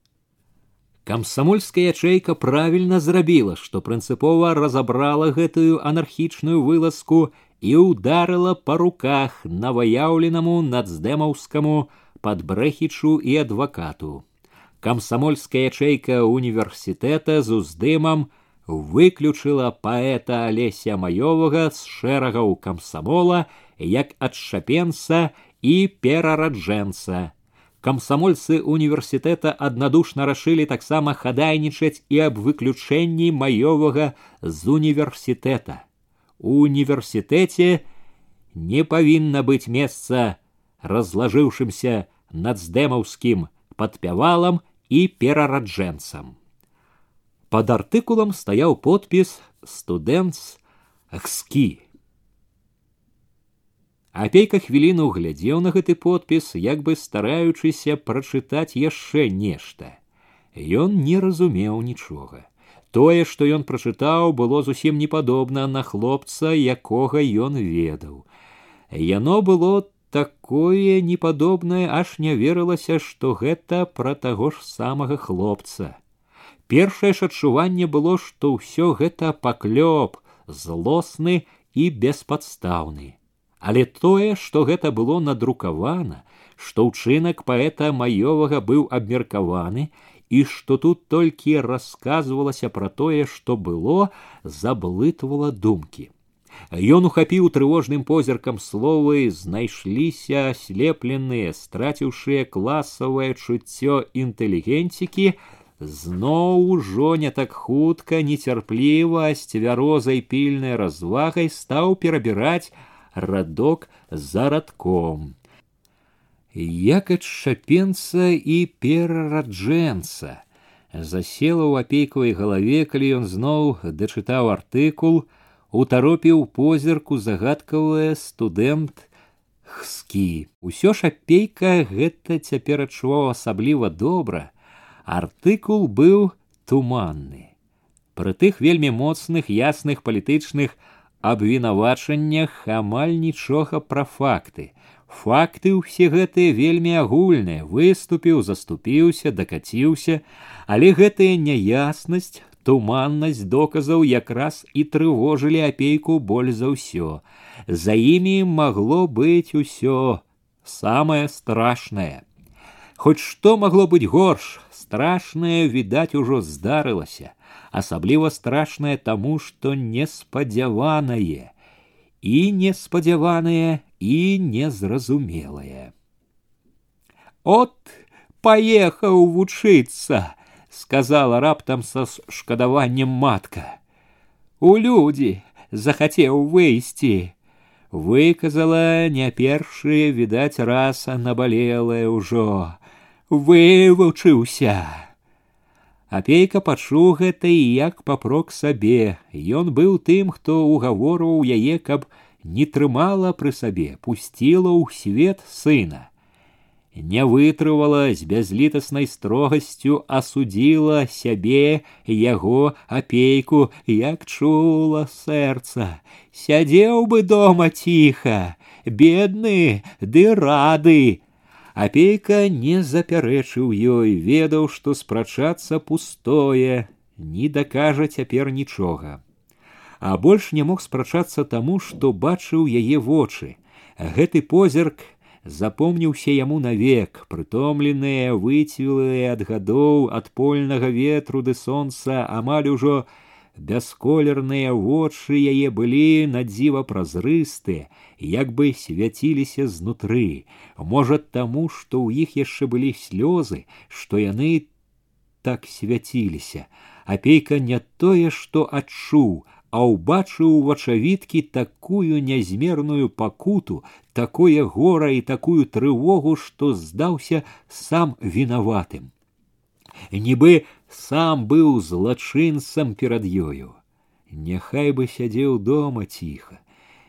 Камсамольская ячэйка правільна зрабіла, што прынцыпова разабрала гэтую анархічную вылазку і ударыла па руках наваяўленаму нацдэмаўскаму падбрэхічу і адвакату. Камсамольская ячэйка універсітэта з уздымам выключыла паэта алеся маёвага з шэрагаў камсамола як адшапенца і перараджэнца. Камсамольцы універсітэта аднадушна рашылі таксама хадайнічаць і аб выключэнні маёвага з універсітэта. У універсітэце не павінна быць месца разлажыўшымся нацдэмаўскім падпявалам і перараджэнцам. Под артыкулам стаяў подпіс студэнтс ахскі. Апейка хвіліну глядзеў на гэты подпіс, як бы стараючыся прачытаць яшчэ нешта. Ён не разумеў нічога. Тое, што ён прачытаў, было зусім не падобна на хлопца, якога ён ведаў. Яно было такое непадобнае, аж не верылася, што гэта пра таго ж самага хлопца. Першае ж адчуванне было, што ўсё гэта паклёп, злосны і беспадстаўны. Але тое, што гэта было надрукавана, што ўчынак паэта маёвага быў абмеркаваны і што тут толькі расказвалася пра тое, што было, заблытвала думкі. Ён ухапіў трывожным позіркам словы, знайшліся аслепленыя, страціўшыя класавае чуццё інтэлігенцікі, зноў ужо не так хутка, нецярпліва, з цвярозай пільнай развагай стаў перабіраць радок за радком. Як ад шапенца і перараджэнца. Засела ў апейкавай галаве, калі ён зноў дачытаў артыкул, утаропіў позірку загадкавая студэнт хскі. Усё ж апейка гэта цяпер адчуваў асабліва добра. Артыкул быў туманны. Пры тых вельмі моцных ясных палітычных абвінавачаннях амаль нічога пра факты. Факты ўсе гэтыя вельмі агульныя, выступіў, заступіўся, дакаціўся, але гэтая няяснасць, туманнасць доказаў якраз і трывожылі апейку боль за ўсё. За імі магло быць усё самае страшнае. Хоць што магло быць горш, страшнае, відаць, ужо здарылася асабліва страшнае таму, што неспадзяванае і неспадзяванае і незразумелае. От паехаў вучыцца, сказала раптам са шкадаваннем матка. У людзі захацеў выйсці. Выказала не першы, відаць, раз набалелае ўжо. Вывучыўся. Апейка пачуў гэта і як папрок сабе. Ён быў тым, хто угаворваў яе, каб не трымала пры сабе, пусціла ў свет сына. Не вытрывала з бязлітаснай строгасцю, асудзіла сябе, яго апейку, як чула сэрца. Сядзеў бы дома ціха, бедны ды рады, Апейка не запярэчыў ёй, ведаў, што спрачацца пустое, не дакажа цяпер нічога. А больш не мог спрачацца таму, што бачыў яе вочы. Гэты позірк запомніўся яму навек, прытомленыя, выцвілыя ад гадоў ад польнага ветру ды сонца амаль ужо бясколерныя вочы яе былі надзіва празрыстыя, як бы свяціліся знутры, можа таму, што ў іх яшчэ былі слёзы, што яны так свяціліся. Апейка не тое, што адчуў, а ўбачыў вачавіткі такую нязмерную пакуту, такое гора і такую трывогу, што здаўся сам вінаватым нібы сам быў злачынцам перад ёю. Няхай бы сядзеў дома ціха.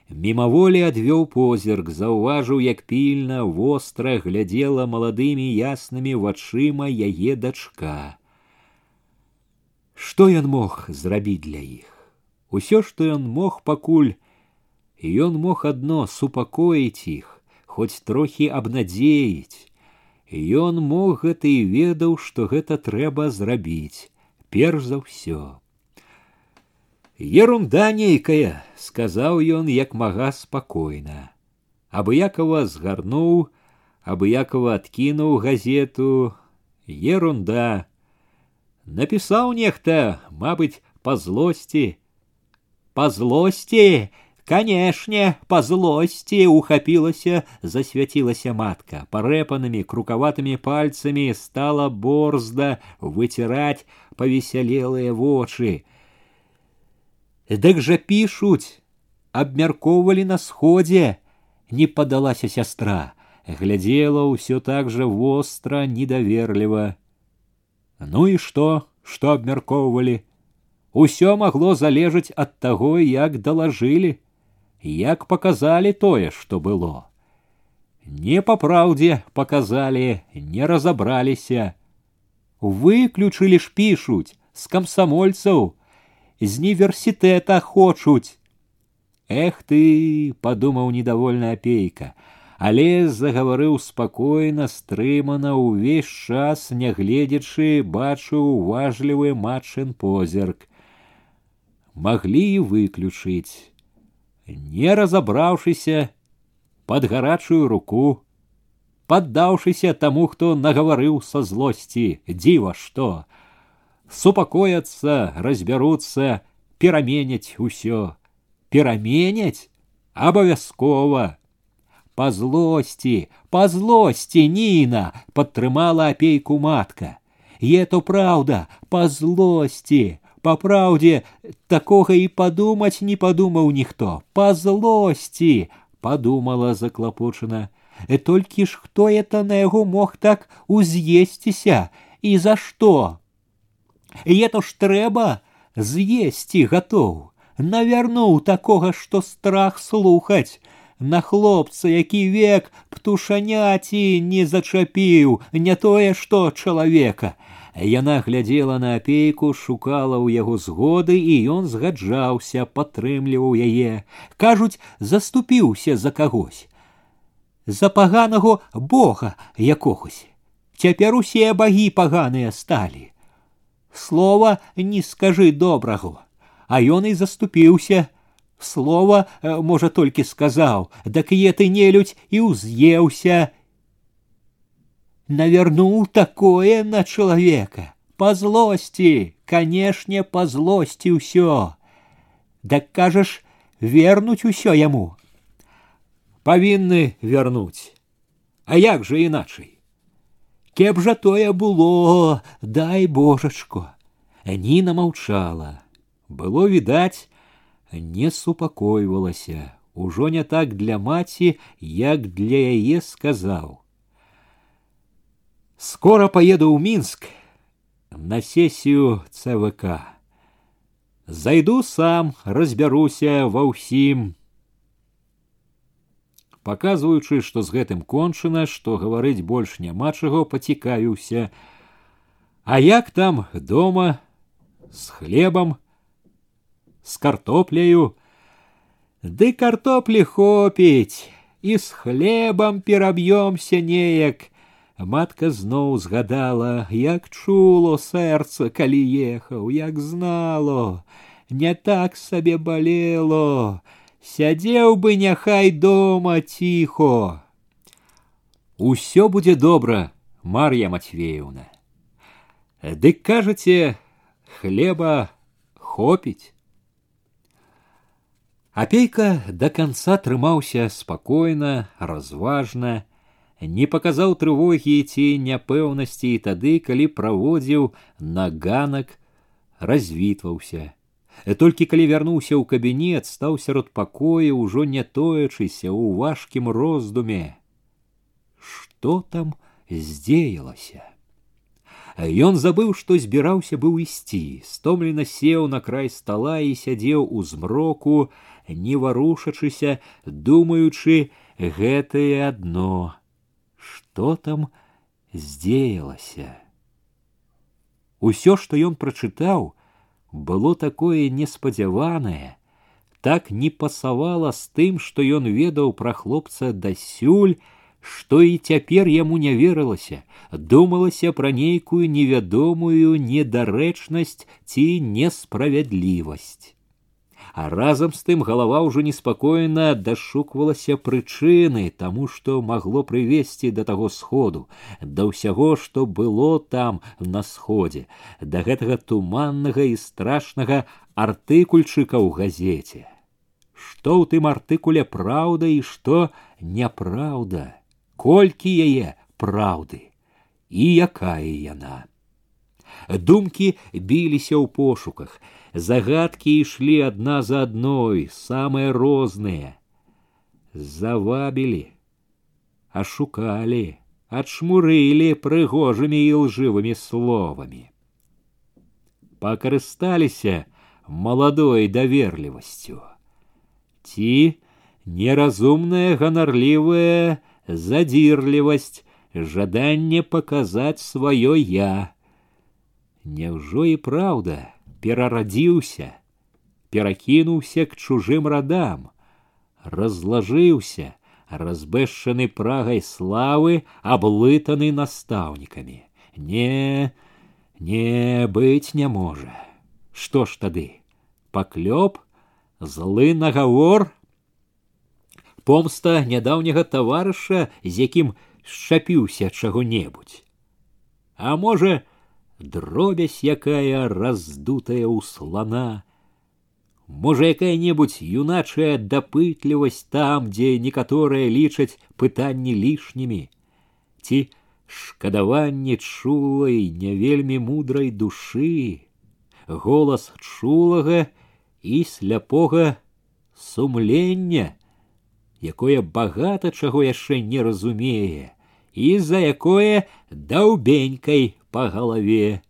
Мімаволі адвёў позірк, заўважыў, як пільна востра глядзела маладымі яснымі вачыма яе дачка. Што ён мог зрабіць для іх? Усё, што ён мог пакуль, ён мог адно супакоіць іх, хоць трохі абнадзеіць, Ён мог гэта і ведаў, што гэта трэба зрабіць, перш за ўсё. Ерунда нейкая, сказаў ён як мага спакойна. Абыякова згарнуў, абыякова адкінуў газету, ерунда. Напісаў нехта, мабыць, па злосці. Па злосці, Канешне, па злосці ухапілася, засвяцілася матка. Парэпанымі крукаватымі пальцамі стала борзда выціраць павесялелыя вочы. Дык жа пішуць, абмяркоўвалі на сходзе, не падалася сястра, глядзела ўсё так жа востра, недаверліва. Ну і што, што абмяркоўвалі? Усё магло залежаць ад таго, як далажылі як показалі тое, што было. Не па праўдзе показалі, не разабраліся. Выключылі ж пішуць з камсамольцаў, з універсітэта хочуць. Эх ты, падумаў недовольна апейка, але загаварыў спакойна, стрымана ўвесь час, нягледзячы, бачыў уважлівы матчын позірк. Маглі і выключыць не разабраўшыся под гарачую руку, поддаўшыся таму, хто нагаварыў са злосці, дзіва што, супакояцца, разбяруцца, пераменяць усё, пераменяць абавязкова. Па злосці, па злосці Ніна падтрымала апейку матка. Е то праўда, па злосці, па праўдзе такога і падумаць не падумаў ніхто, па злосці, подумала заклапочана. Э толькі ж хто это на яго мог так уз'есціся і за што? Это ж трэба з'есці гатоў. Навярнуў такога, што страх слухаць. На хлопца, які век птушаняці не зачапіў, не тое што чалавека. Яна глядзела на апейку, шукала ў яго згоды, і ён згаджаўся, падтрымліваў яе. Кажуць, заступіўся за кагось. За паганаго бога якогось. Цяпер усе багі паганыя сталі. Слова не скажы добрага, а ён і заступіўся. Слова, можа, толькі сказаў, дак е ты нелюдь і ўз'еўся, навернул такое на человека. По злости, конечно, по злости ўсё. Дак кажаш, вернуть усё яму. Павінны вернуть. А як же іначай? Кеп жа тое было, дай божачко. Ніна маўчала. Было відаць, не супакойвалася, ужо не так для маці, як для яе сказаў. Скоро поеду в Минск на сессию ЦВК. Зайду сам, разбяруся ва ўсім. Паказваючы, што з гэтым кончана, што гаварыць больш няма чаго, пацікавіўся. А як там дома с хлебом, с картопляю? Ды картоплі хопіць, і з хлебам пераб'ёмся неяк, Матка зноў згадала, як чуло сэрца, калі ехаў, як знало, не так сабе балело, сядзеў бы няхай дома ціхо. Усё будзе добра, Мар'я Матвеевна. Дык кажаце, хлеба хопіць. Апейка до конца трымаўся спакойна, разважна, не паказаў трывогі ці няпэўнасці і тады, калі праводзіў на ганак, развітваўся. Толькі калі вярнуўся ў кабінет, стаў сярод пакоя, ўжо не тоячыся ў важкім роздуме. Што там здзеялася? Ён забыў, што збіраўся быў ісці, стомлена сеў на край стола і сядзеў у змроку, не варушачыся, думаючы гэтае адно што там здзеялася. Усё, што ён прачытаў, было такое неспадзяванае, так не пасавала з тым, што ён ведаў пра хлопца дасюль, што і цяпер яму не верылася, думалася пра нейкую невядомую недарэчнасць ці несправядлівасць а разам з тым галава ўжо неспакойна дашуквалася прычыны таму што магло прывесці да таго сходу да ўсяго што было там на сходзе да гэтага туманнага і страшнага артыкульчыка ў газеце што ў тым артыкуле праўда і што няпраўда колькі яе праўды і якая яна думкі біліся ў пошуках загадки ішлі одна за адной самые розныя завабілі ашукалі адшмурылі прыгожымі і лжывымі словамі пакарысталіся маладой даверлівасцю ці неразумная ганарлівая задзірлівасць жаданне паказаць сваё я Няўжо і праўда перарадзіўся, перакінуўся к чужым радам, разлажыўся, разбэшчаны прагай славы, аблытаны настаўнікамі. Не, не быць не можа. Што ж тады? Паклёп, злы нагавор, помста нядаўняга таварыша, з якім шчапіўся чаго-небудзь. А можа, дробязь якая раздутая ў слона, Можа, якая-небудзь юначая дапытлівасць там, дзе некаторыя лічаць пытанні лішнімі, ці шкадаванне чулай, не вельмі мудрай душы, голас чулага і сляпога сумлення, якое багата чаго яшчэ не разумее, і за якое даўбенькай па галаве.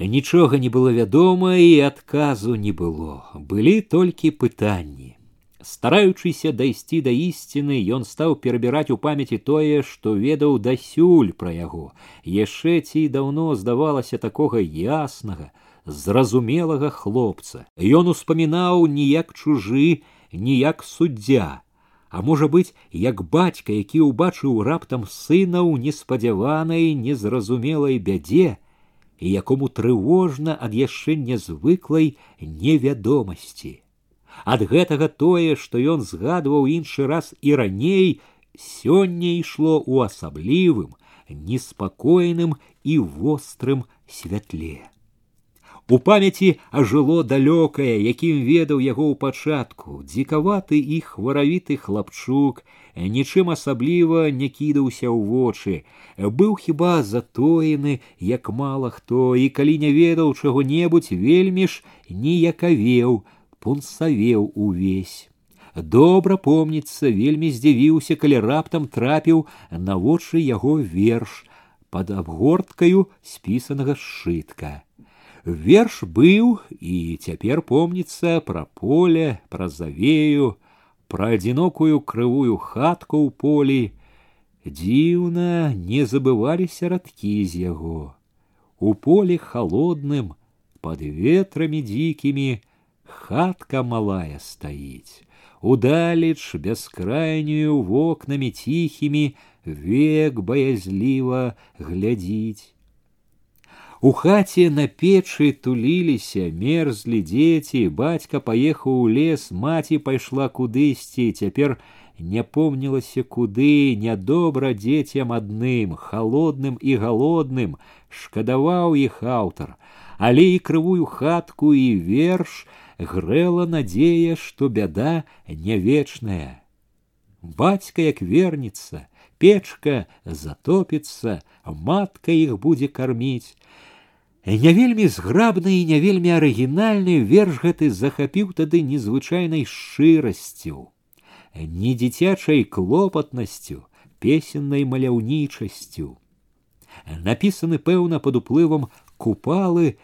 Нічога не было вядома і адказу не было, былі толькі пытанні. Стараючыся дайсці да ісціны, ён стаў перабіраць у памяці тое, што ведаў дасюль пра яго. Яшчэ ці даўно здавалася такога яснага, зразумелага хлопца. Ён успамінаў ніяк чужы, ніяк суддзя. А можа быць, як бацька, які ўбачыў раптам сына ў неспадзяванай, незразумелай бядзе, і якому трывожна ад яшчэ нязвыклай невядомасці. Ад гэтага тое, што ён згадваў іншы раз і раней, сёння ішло ў асаблівым, неспакойным і вострым святле. У памяці ажыло далёкае, якім ведаў яго ў пачатку, дзікаваты і хваравіты хлапчук, нічым асабліва не кідаўся ў вочы, быў хіба затоены, як мала хто, і калі не ведаў чаго-небудзь вельмі ж ніякавеў, пунсавеў увесь. Добра помніцца, вельмі здзівіўся, калі раптам трапіў на вочы яго верш пад абгорткаю спісанага сшытка. Верш быў і цяпер помніцца пра поле, пра завею, пра адзінокую крывую хатку ў полі. Дзіўна не забываліся радкі з яго. У полі холодным, под ветрамі дзікімі, хатка малая стаіць. Удалеч бяскрайнюю вокнамі ціхімі век баязліва глядзіць. У хаце на печы туліліся, мерзлі дзеці, бацька паехаў у лес, маці пайшла кудысьці, цяпер не помнілася куды, нядобра дзецям адным, холодным і галодным, шкадаваў іх аўтар, але і крывую хатку і верш грэла надзея, што бяда не вечная. Бацька як вернецца, печка затопіцца, матка іх будзе карміць, не вельмі зграбны і не вельмі арыгінальны верш гэты захапіў тады незвычайнай шчырасцю, не дзіцячай клопатнасцю, песеннай маляўнічасцю. Напісаны пэўна пад уплывам купалы,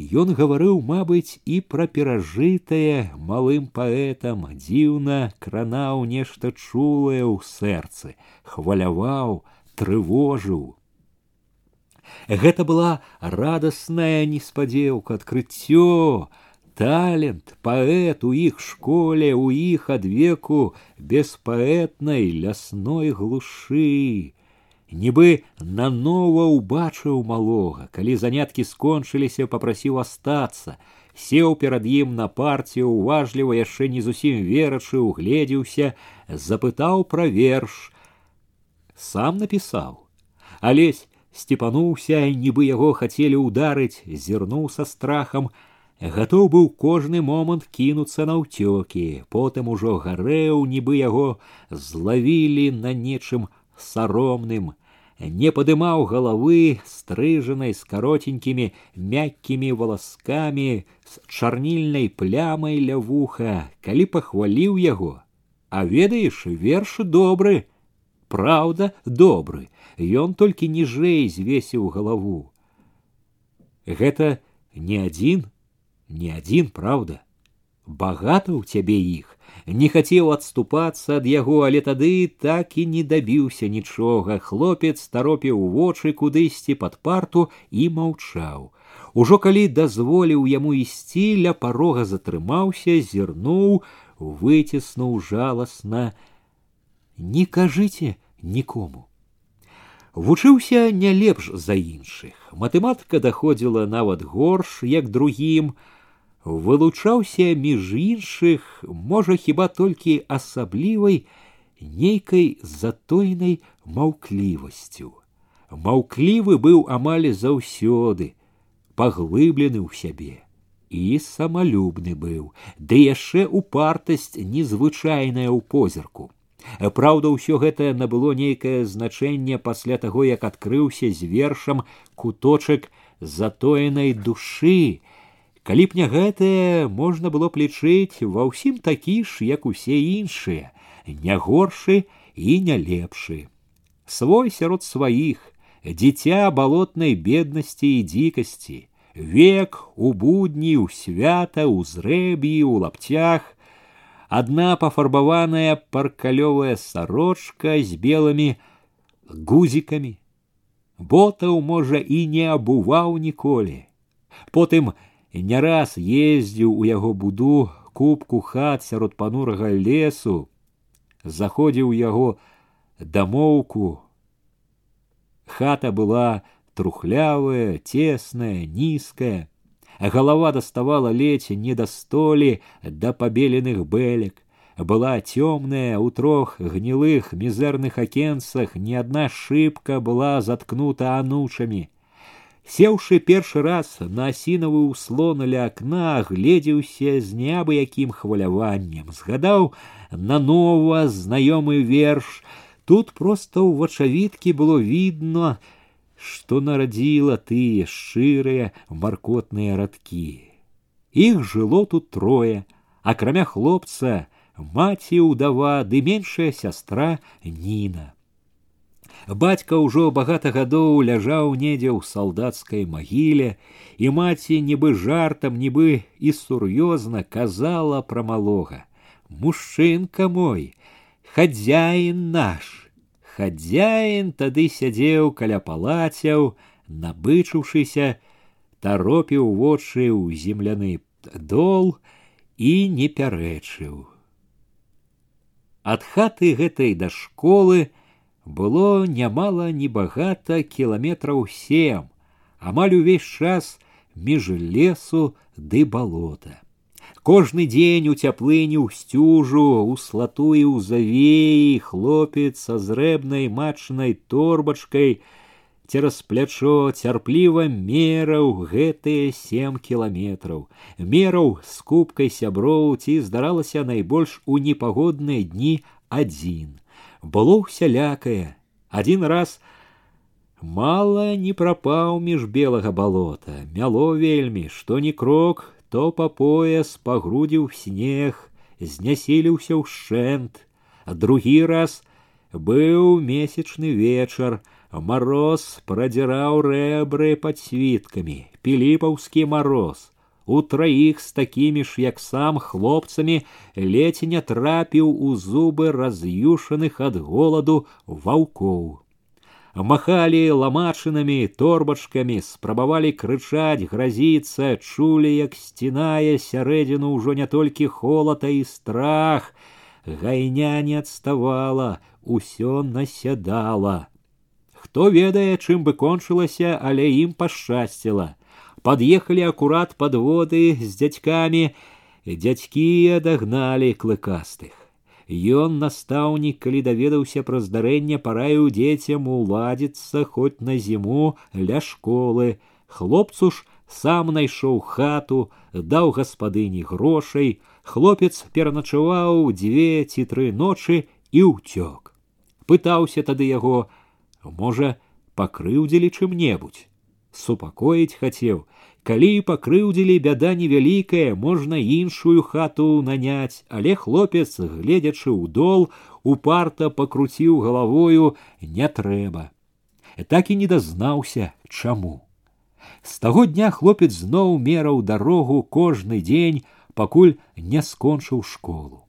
Ён гаварыў, мабыць, і пра перажытае малым паэтам, дзіўна кранаў нешта чулае ў сэрцы, хваляваў, трывожыў. Гэта была радасная неспадзеўка, адкрыццё, талент, паэт у іх школе, у іх адвеку беспаэтнай лясной глушы. Нібы нанова ўбачыў малога, калі заняткі скончыліся, попрасіў астацца, сеў перад ім на партію, уважліва яшчэ не зусім верачы, угледзеўся, запытаў пра верш. Сам напісаў. Алесь сцепануўся, нібы яго хацелі ўдарыць, зірнуў са страхам, гатоў быў кожны момант кінуцца на ўцёкі, потым ужо гарэў, нібы яго злавілі на нечым саромным, не падымаў галавы стрыжанай з каротенькімі мяккімі валаскамі з чарнільнай плямай ля вуха, калі пахваліў яго, а ведаеш верш добры, Праўда, добры, ён толькі ніжэй звесіў галаву. Гэта не адзін, не адзін, праўда. Багата ў цябе іх, не хацеў адступацца ад яго, але тады так і не дабіўся нічога. Хлопец таропіў вочы кудысьці пад парту і маўчаў. Ужо калі дазволіў яму ісці, ля парога затрымаўся, зірнуў, выціснуў жаласна, не кажыце нікому. Вучыўся не лепш за іншых. Матэматыка даходзіла нават горш, як другім. вылучаўся між іншых, можа хіба толькі асаблівай нейкай затойнай маўклівасцю. Маўклівы быў амаль заўсёды, паглыблены ў сябе і самалюбны быў, ды яшчэ упартасць незвычайная ў позірку. Праўда, ўсё гэта набыло нейкае значэнне пасля таго, як адкрыўся з вершам куточак затоенай душы. Калі б не гэтае можна было б лічыць ва ўсім такі ж, як усе іншыя, не горшы і не лепшы. Свой сярод сваіх, дзіця балотнай беднасці і дзікасці, век у будні, у свята, у зрэбі, у лаптях, адна пафарбаваная паркалёвая сарочка з белымі гузікамі. Ботаў, можа, і не абуваў ніколі. Потым не раз ездзіў у яго буду кубку хат сярод панурага лесу, заходзіў яго дамоўку, Хата была трухлявая, тесная, низкая. а голова доставала ледь не до столи, до побеленных белек. Была темная, у трох гнилых, мизерных окенцах ни одна шибка была заткнута анучами. Сеўшы першы раз на асінавы ўслон ля акна, гледзеўся з неабыякім хваляваннем, згадаў нанова знаёмы верш, Тут просто у вачавіткі было видно, што нарадзіла тыя шчырыя маркотныя радкі. Іх жыло тут трое, акрамя хлопца, маці ўдава ды меншая сястра Ніна. Бацька ўжо багата гадоў ляжаў недзе ў салдацкай магіле, і маці нібы жартам, нібы і сур'ёзна казала пра малога: « Мужчынка мой, хадзяін наш хадзяін тады сядзеў каля палацяў набычыўшыся таропіў вочы ў земляны дол і не пярэчыў. Ад хаты гэтай да школы было нямала небагата кіламетраў сем амаль увесь час між лесу ды балота Кожны дзень у цяплыню ў сцюжу, у слату і ў завеі хлопец са зрэбнай мачнай торбачкай цераз плячо цярпліва мераў гэтыя сем кіламетраў, мераў з кубкай сяброў ці здаралася найбольш у непагодныя дні адзін. Было ўсялякае. Адзін раз мала не прапаў між белага балота, мяло вельмі, што ні крок, то по пояс пагрудзіў снег, знясіліўся ўшчэнт, а другі раз быў месячны вечар, мороз прадзіраў рэбры под світкамі, піліпаўскі мороз. У траіх з такімі ж, як сам хлопцамі ледзь не трапіў у зубы раз'юшаных ад голаду ваўкоў махали ломачинами, торбачками, спрабавалі крычаць, грозіцца, чулі, як сцінае сярэдзіну ўжо не толькі холата і страх. Гайня не адставала, усё насядала. Хто ведае, чым бы кончылася, але ім пашчасціла. Пад'ехалі акурат падводы з дзядзькамі, дзядзькі адагналі клыкастых. Ён настаўнік, калі даведаўся пра здарэнне, параіў дзецям уладзіцца хоць на зіму ля школы. Хлопцу ж сам найшоў хату, даў гаспадыні грошай, хлопец пераначаваў дзве ці тры ночы і ўцёк. Пытаўся тады яго, можа, пакрыўдзілі чым-небудзь. Супакоіць хацеў, Калі пакрыўдзілі бяда невялікая, можна іншую хату наняць, але хлопец, гледзячы ў дол, упарта пакруціў галавою не трэба. Так і не дазнаўся, чаму. З таго дня хлопец зноў мераў дарогу кожны дзень, пакуль не скончыў школу.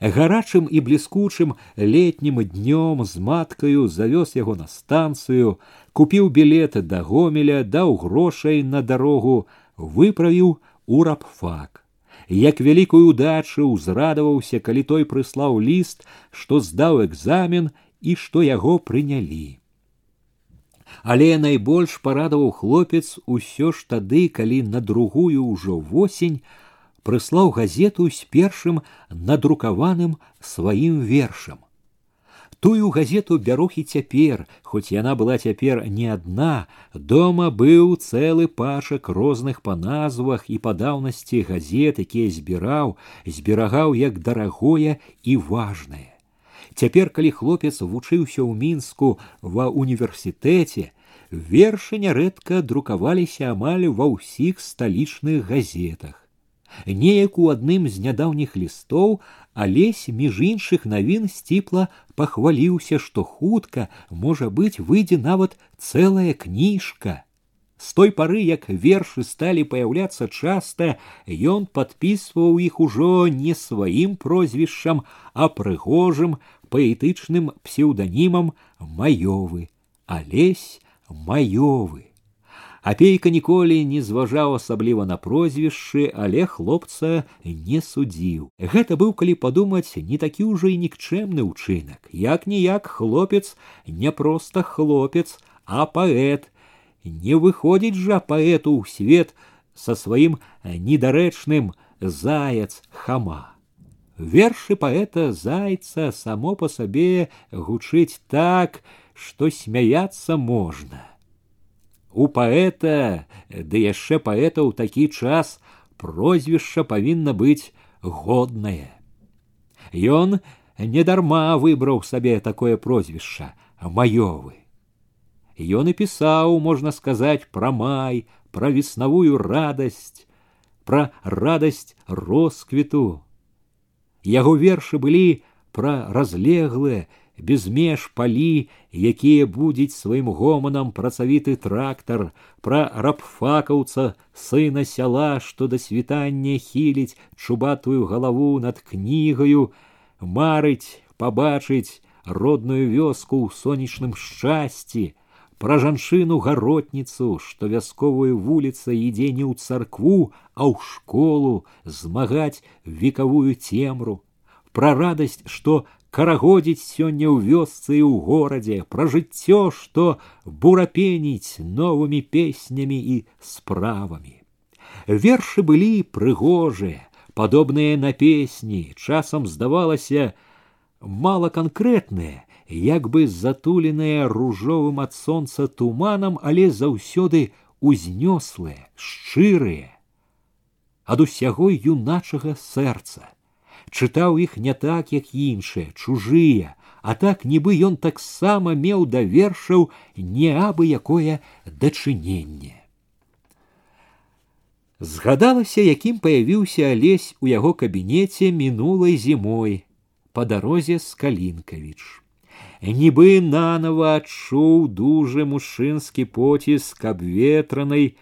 Гарачым і бліскучым летнім днём з маткаю завёз яго на станцыю, купіў білет да гомеля, даў грошай на дарогу, выправіў у рабфак. Як вялікую удачу ўзрадаваўся, калі той прыслаў ліст, што здаў экзамен і што яго прынялі. Але найбольш парадаваў хлопец усё ж тады, калі на другую ўжо восень прыслаў газету з першым надрукаваным сваім вершам. Тую газету бярух і цяпер, хоць яна была цяпер не адна, дома быў цэлы пачак розных па назвах і па даўнасці газет, якія збіраў, зберагаў як дарагое і важнае. Цяпер, калі хлопец вучыўся ў мінску ва універсітэце, вершы нярэдка друкаваліся амаль ва ўсіх сталічных газетах. Неяк у адным з нядаўніх лістоў алесь між іншых навін сціпла пахваліўся, што хутка, можа быць, выйдзе нават цэлая кніжка. С той пары, як вершы сталі паяўляцца часта, ён падпісваў іх ужо не сваім прозвішчам, а прыгожым паэтычным псеўданімам маёвы, алесь маёвы. Апейка ніколі не зважаў асабліва на прозвішчы, але хлопца не судзіў. Гэта быў, калі падумаць, не такі ўжо і нікчэмны ўчынак. Як ніяк хлопец не проста хлопец, а паэт. Не выходзіць жа паэту ў свет са сваім недарэчным заяц хама. Вершы паэта зайца само па сабе гучыць так, што смяяцца можна. У паэта, ды яшчэ паэта ў такі час прозвішча павінна быць годнае. Ён недарма выбраў сабе такое прозвішча маёвы. Ён і пісаў, можна сказаць, пра май, пра веснавую радасць, пра радасць росквіту. Яго вершы былі пра разлеглыя без меж палі, якія будзіць сваім гоманам працавіты трактар, пра рабфакаўца сына сяла, што да світання хіліць чубатую галаву над кнігаю, марыць, пабачыць родную вёску ў сонечным шчасці, пра жанчыну гаротніцу, што вясковую вуліца ідзе не ў царкву, а ў школу змагаць векавую цемру, пра радасць, што карагодзіць сёння ў вёсцы і ў горадзе пра жыццё што бурапеніць новымі песнямі і справамі вершы былі прыгожыя падобныя на песні часам здавалася мала канкрэтныя як бы затуленыя ружовым ад сонца туманам але заўсёды узнёслыя шчырыя ад усяго юначага сэрца чытаў іх не так, як іншыя, чужыя, а так нібы ён таксама меў да вершаў не абы якое дачыненне. Згадалася, якім паявіўся алесь у яго кабінеце мінулай зімой па дарозе з калінкавіч. Нібы нанова адчуў дужы мужчынскі поціск абветранай,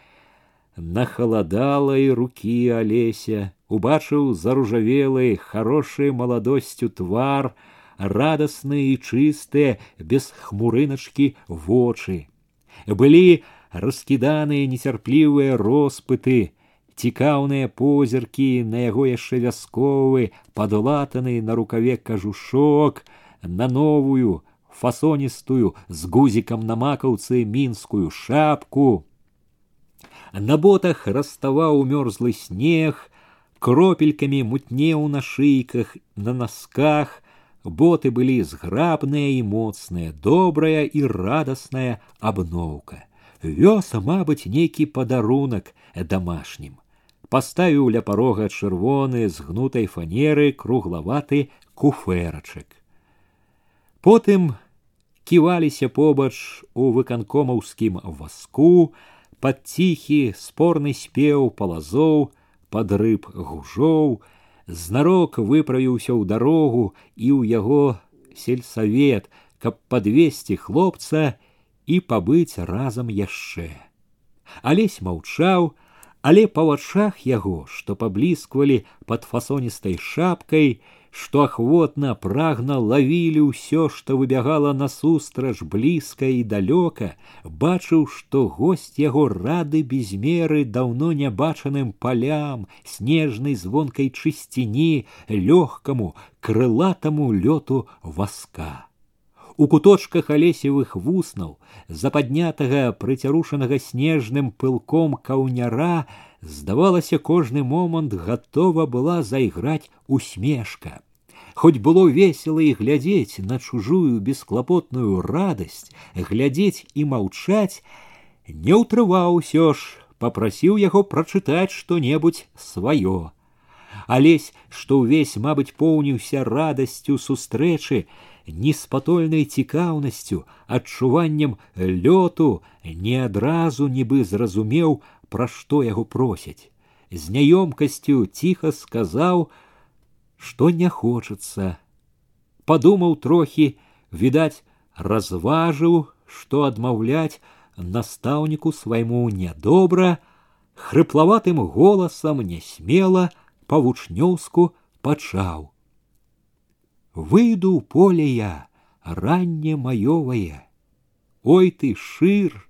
нахаладалай рукі алеся, убачыў заружавелы хорошай маладосцю твар, радасныя і чыстыя без хмурыначкі вочы. Былі раскіданыя нецярплівыя роспыты, цікаўныя позіркі на яго яшчэ вясковы, падлатаны на рукаве кажушок, на новую фасоністую з гузікам на макаўцы мінскую шапку, на ботах раставаў мёрзлы снег, кропелькамі мутнеў на шыйках, на носках, боты былі зграбныя і моцныя, добрая і радасная абноўка. Вёс, мабыць, нейкі падарунак дамашнім. Паставіў ля парога чырвоны з гнутай фанеры круглаваты куферачак. Потым ківаліся побач у выканкомаўскім васку, под ціхі спорны спеў палазоў, под рыб гужоў, знарок выправіўся ў дарогу і ў яго сельсавет, каб падвесці хлопца і пабыць разам яшчэ. Алесь маўчаў, але па вачах яго, што паблісквалі пад фасоністай шапкай, што ахвотна прагна лавілі ўсё, што выбягала насустрач блізка і далёка, бачыў, што госць яго рады без меры даўно нябачаным палям, снежнай звонкай чысціні, лёгкаму, крылатаму лёту васка. У куточках алесевых вуснаў, западнятага прыцярушанага снежным пылком каўняра, здавалася, кожны момант гатова была зайграць усмешка. Хоць было весело і глядзець на чужую бесклапотную радасць, глядзець і маўчаць, не ўтрываў ўсё ж, попрасіў яго прачытаць што-небудзь сваё. Алесь, што ўвесь, мабыць, поўніўся радасцю сустрэчы, неспатольнай цікаўнасцю, адчуваннем лёту, не адразу нібы зразумеў, пра што яго просяць. З няёмкасцю ціха сказаў, што не хочацца. Падумаў трохі, відаць, разважыў, што адмаўляць настаўніку свайму нядобра, хрыплаватым голасам нясмела па-вучнёўску пачаў. Выйду ў поле я, ранне маёвае. Ой ты шыр,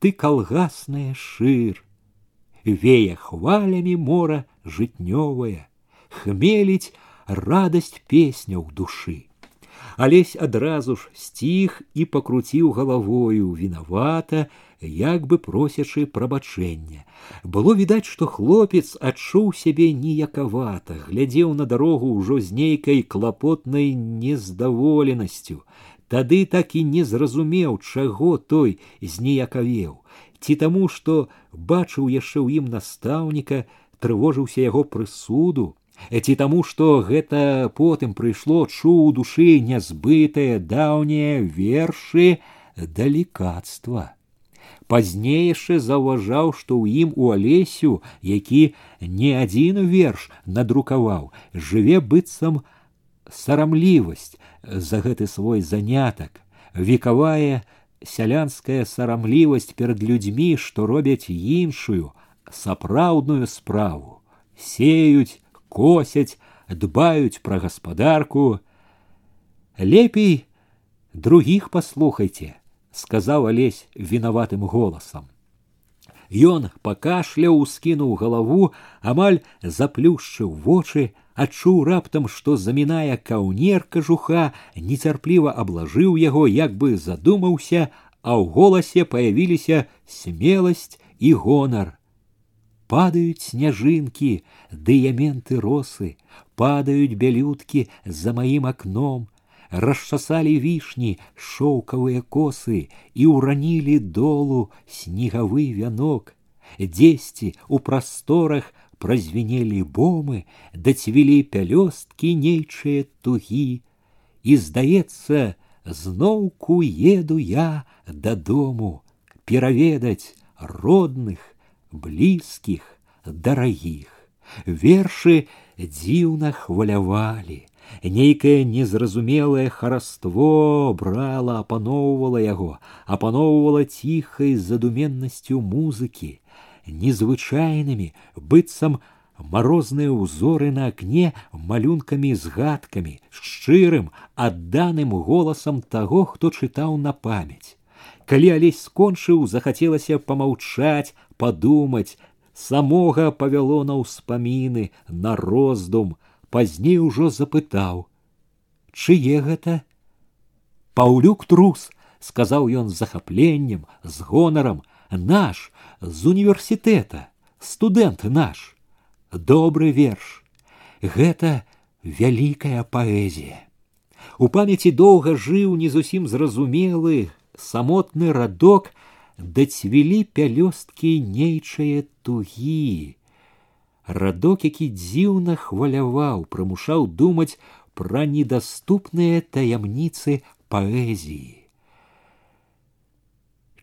ты калгасная шыр, Вея хвалямі мора жытнёвая, хмеліць радасць песня ў душы. Алесь адразу ж сціх і пакруціў галавою вінавата, як бы просячы прабачэння. Было відаць, што хлопец адчуў сябе ніякавата, глядзеў на дарогу ўжо з нейкай клапотнай нездаволенасцю. Тады так і не зразумеў, чаго той зніякавеў, ці таму, што бачыў яшчэ ў ім настаўніка, трывожыўся яго прысуду, ці таму, што гэта потым прыйшло чуў у душы нязбытае даўнія вершы далікацтва пазней яшчэ заўважаў што ў ім у алесю які не адзін верш надрукаваў жыве быццам сарамлівасць за гэты свой занятак векавая сялянская сарамлівасць перад людзьмі што робяць іншую сапраўдную справу сеюць косяць дбаюць пра гаспадарку лепей других паслухайте сказаў алесь вінаватым голасам. Ён пакашляў, скінуў галаву, амаль заплюшчыў вочы, адчуў раптам, што заміная каўнер кажуха, нецярпліва аблажыў яго, як бы задумаўся, а ў голасе паявіліся смеласць і гонар. Падаюць сняжынкі, дыяменты росы, падаюць бялюткі за маім акном, расчасалі вішні шоўкавыя косы і ўранілі долу снегавы вянок. Дзесьці у прасторах празвенелі бомы, дацвілі пялёсткі нейчыя тугі. І здаецца, зноўку еду я дадому пераведаць родных, блізкіх, дарагіх. Вершы дзіўна хвалявалі, нейкае незразумелае хараство брала апаноўвала яго апаноўвала ціхай задуменнасцю музыкі незвычайнымі быццам марозныя ўзоры на акне малюнкамі згадкамі шчырым адданым голасам таго хто чытаў на памяць калі алесь скончыў захацелася помаўчаць падумаць самога павяло на ўспаміны на роздум пазней ужо запытаў чые гэта? Паўлюк трус сказаў ён з захапленнем з гонарам наш з універсітэта студэнт наш добры верш. Гэта вялікая паэзія. У памяці доўга жыў не зусім зразумелы самотны радок дацвілі пялёсткі нейчае тугі радок, які дзіўна хваляваў, прымушаў думаць пра недаступныя таямніцы паэзіі.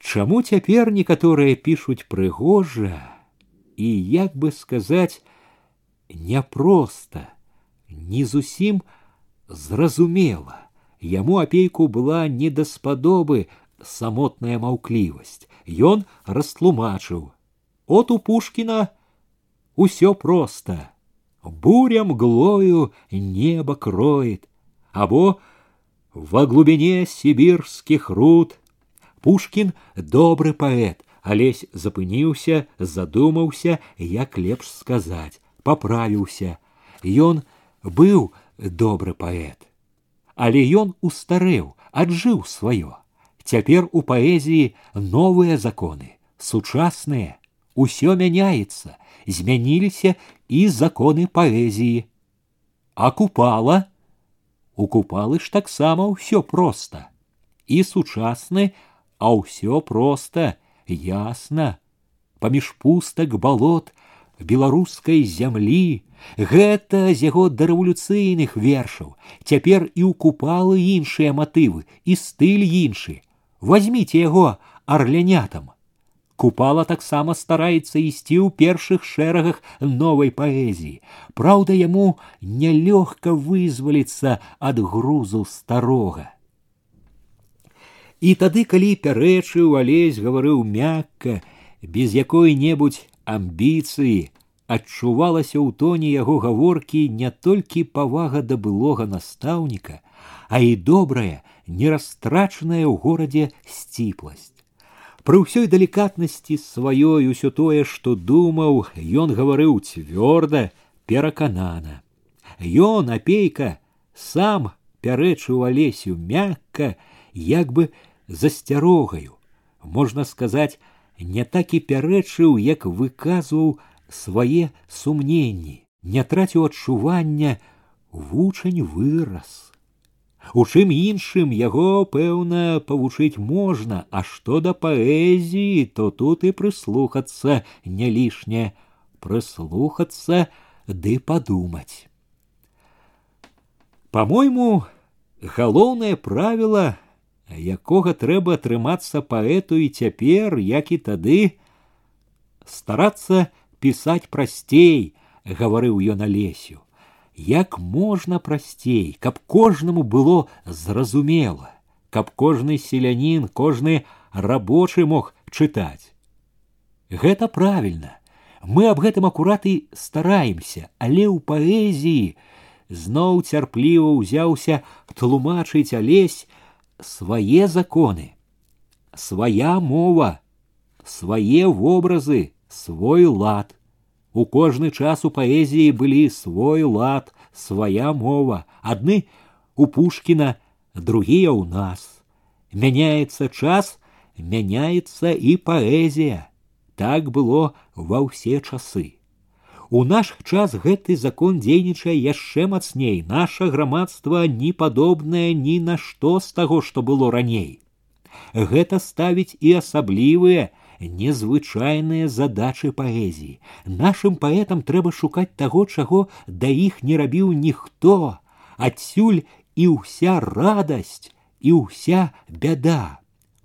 Чаму цяпер некаторыя пішуць прыгожа і як бы сказаць няпроста, не зусім зразумела. Яму апейку была не даспадобы самотная маўклівасць. Ён растлумачыў: От у Пушкіна Усё просто. Буря мглою небо кроет, або во глубине сибирских руд. Пушкин добрый поэт, Олесь запыніўся, задумаўся, як лепш сказаць, паправіўся. Ён быў добры паэт. Але ён устарэў, аджыў сваё. Цяпер у паэзіі новыя законы, сучасныя, усё мяняецца, змяніліся і законы паэзіі. А купала? У купалы ж таксама ўсё проста. І сучасны, а ўсё проста, ясна. Паміж пустак балот беларускай зямлі, гэта з яго дарэвалюцыйных вершаў. Цяпер і ў купалы іншыя матывы і стыль іншы. Возьмите яго арлянятам. Купала таксама стараецца ісці ў першых шэрагах новай паэзіі. Праўда, яму нялёгка вызваліцца ад грузу старога. І тады, калі пярэчыў алесь гаварыў мякка, без якой-небудзь амбіцыі, адчувалася ў тоне яго гаворкі не толькі павага да былога настаўніка, а і добрая, нерастрачаная ў горадзе сціпласць. Пры ўсёй далікатнасці сваёй усё тое, што думаў, ён гаварыў цвёрда, пераканана. Ён апейка сам пярэчыў алесю мякка, як бы засцярогаю. Можна сказаць, не так і пярэчыў, як выказваў свае сумненні, не траціў адчування, вучань вырас. У чым іншым яго, пэўна, павучыць можна, а што да паэзіі, то тут і прыслухацца не лішне, прыслухацца ды падумаць. По-мойму, галоўнае правіла, якога трэба трымацца паэту і цяпер, як і тады, старацца пісаць прасцей, гаварыў ён алесю як можна прасцей, каб кожнаму было зразумела, каб кожны селянін, кожны рабочы мог чытаць. Гэта правільна. Мы аб гэтым акурат і стараемся, але ў паэзіі зноў цярпліва ўзяўся тлумачыць алесь свае законы, свая мова, свае вобразы, свой лад. У кожны час у паэзіі былі свой лад, свая мова, адны у Пушкіна, другія ў нас. Мяняецца час, мяняецца і паэзія. Так было ва ўсе часы. У наш час гэты закон дзейнічае яшчэ мацней. Наша грамадства не падобнае ні на што з таго, што было раней. Гэта ставіць і асаблівыя, незвычайныя задачы паэзіі. Нашым паэтам трэба шукаць таго, чаго да іх не рабіў ніхто, адсюль і ўся радасць і ўся бяда.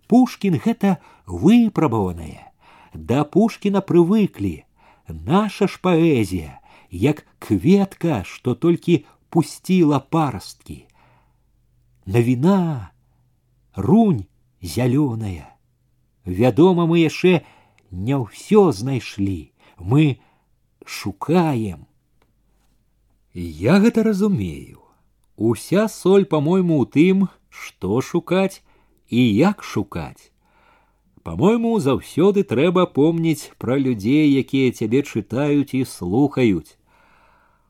Пушкін гэта выпрабаваная. Да Пушкіна прывыклі. Наша ж паэзія, як кветка, што толькі пусціла парасткі. Навіна, рунь зялёная. Вядома, мы яшчэ не ўсё знайшлі. Мы шукаем. Я гэта разумею. Уся соль, по-мойму, у тым, што шукаць і як шукаць. По-мойму, заўсёды трэба помніць пра людзей, якія цябе чытаюць і слухаюць.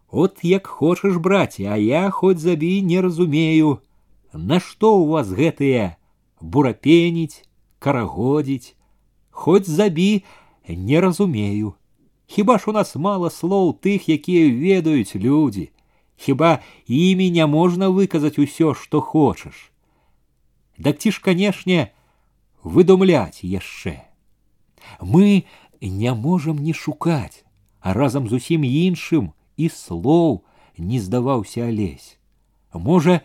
От як хочаш браць, а я хоць забі не разумею, Нашто ў вас гэтыя бурапеніць, карагодзіць, хоць забі не разумею. Хіба ж у нас мала слоў тых, якія ведаюць людзі, Хіба імі не можна выказаць усё, што хочаш. Дак ці ж, канешне, выдумляць яшчэ. Мы не можам не шукаць, а разам з усім іншым і слоў не здаваўся алесь. Можа,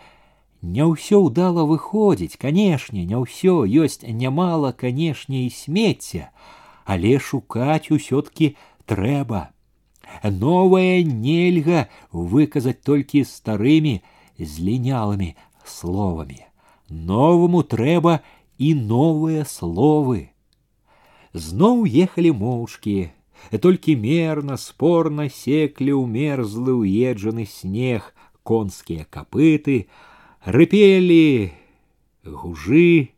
не ўсё ўдала выходзіць, канешне, не ўсё ёсць нямала, канешне, і смецця, але шукаць усё-ткі трэба. Новае нельга выказаць толькі старымі злінялымі словамі. Новаму трэба і новыя словы. Зноў ехалі моўчкі, толькі мерна, спорна секлі ў мерзлы ўеджаны снег, конскія капыты, рыпелі гужы,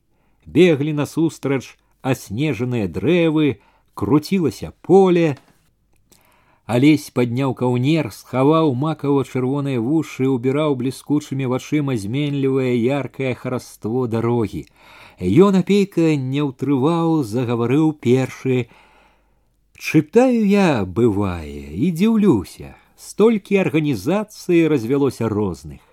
беглі насустрач аснежаныя дрэвы, круцілася поле. Алесь падняў каўнер, схаваў макава чырвоныя вушы, убіраў бліскучымі вачыма зменлівае яркае хараство дарогі. Ён апейка не ўтрываў, загаварыў першы. Чытаю я, бывае, і дзіўлюся, столькі арганізацыі развялося розных.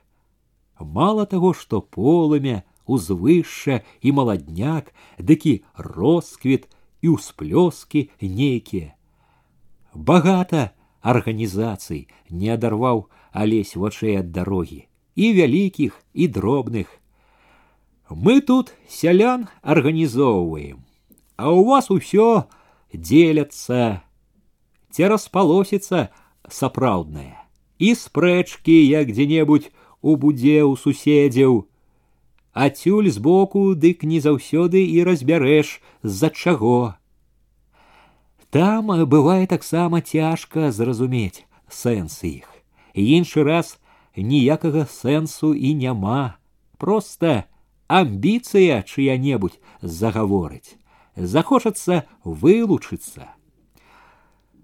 Мало таго, што полымя, узвышша і маладняк, дыкі росквіт і ўсплёскі нейкія. Багата арганізацый не адарваў алесь вачэй ад дарогі, і вялікіх і дробных. Мы тут сялян арганізоўваем, а у вас усё дзеляцца, ці распалосіцца сапраўднае, і спрэчкі як дзе-небудзь у будзе ў суседзяў. Ацюль збоку дык не заўсёды і разбярэш з-за чаго. Там бывае таксама цяжка зразумець сэнс іх. Іншы раз ніякага сэнсу і няма. Проста амбіцыя чыя-небудзь загаворыць. Захочацца вылучыцца.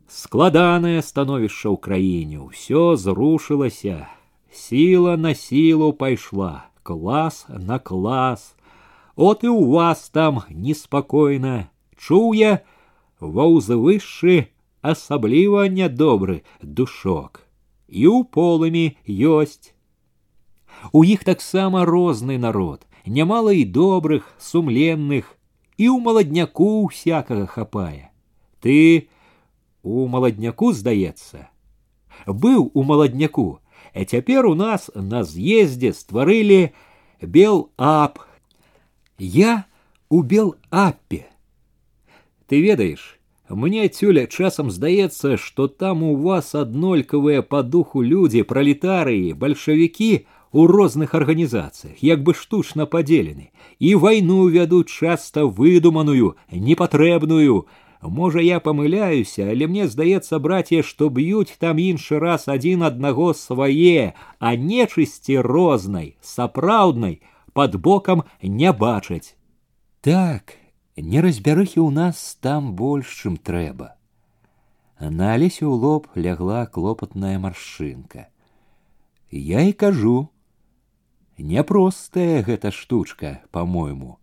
Складанае становішча ў краіне, ўсё зрушылася, Сила на силу пошла, класс на класс. От и у вас там неспокойно. Чуў я, ва ўзвышшы асабліва нядобры душок. І ў полымі ёсць. У іх таксама розны народ, нямала і добрых, сумленных, і ў маладняку всякага хапае. Ты у маладняку, здаецца, быў у маладняку, а цяпер у нас на з'ездзе стварылі бел-ап. Я у бел-апе. Ты ведаеш, мне цюля часам здаецца, што там у вас аднолькавыя па духу людзі, пралетарыі, бальшавікі у розных арганізацыях, як бы штучна падзелены, і вайну вядуць часта выдуманую, непатрэбную, Можа, я памыляюся, але мне здаецца, браце, што б'юць там іншы раз адзін аднаго свае, а нечысці рознай, сапраўднай, под бокам не бачаць. Так, неразбярыхі ў нас там больш, чым трэба. На алесе ў лоб лягла клопатная маршынка. Я і кажу, няпростая гэта штучка, по-мойму,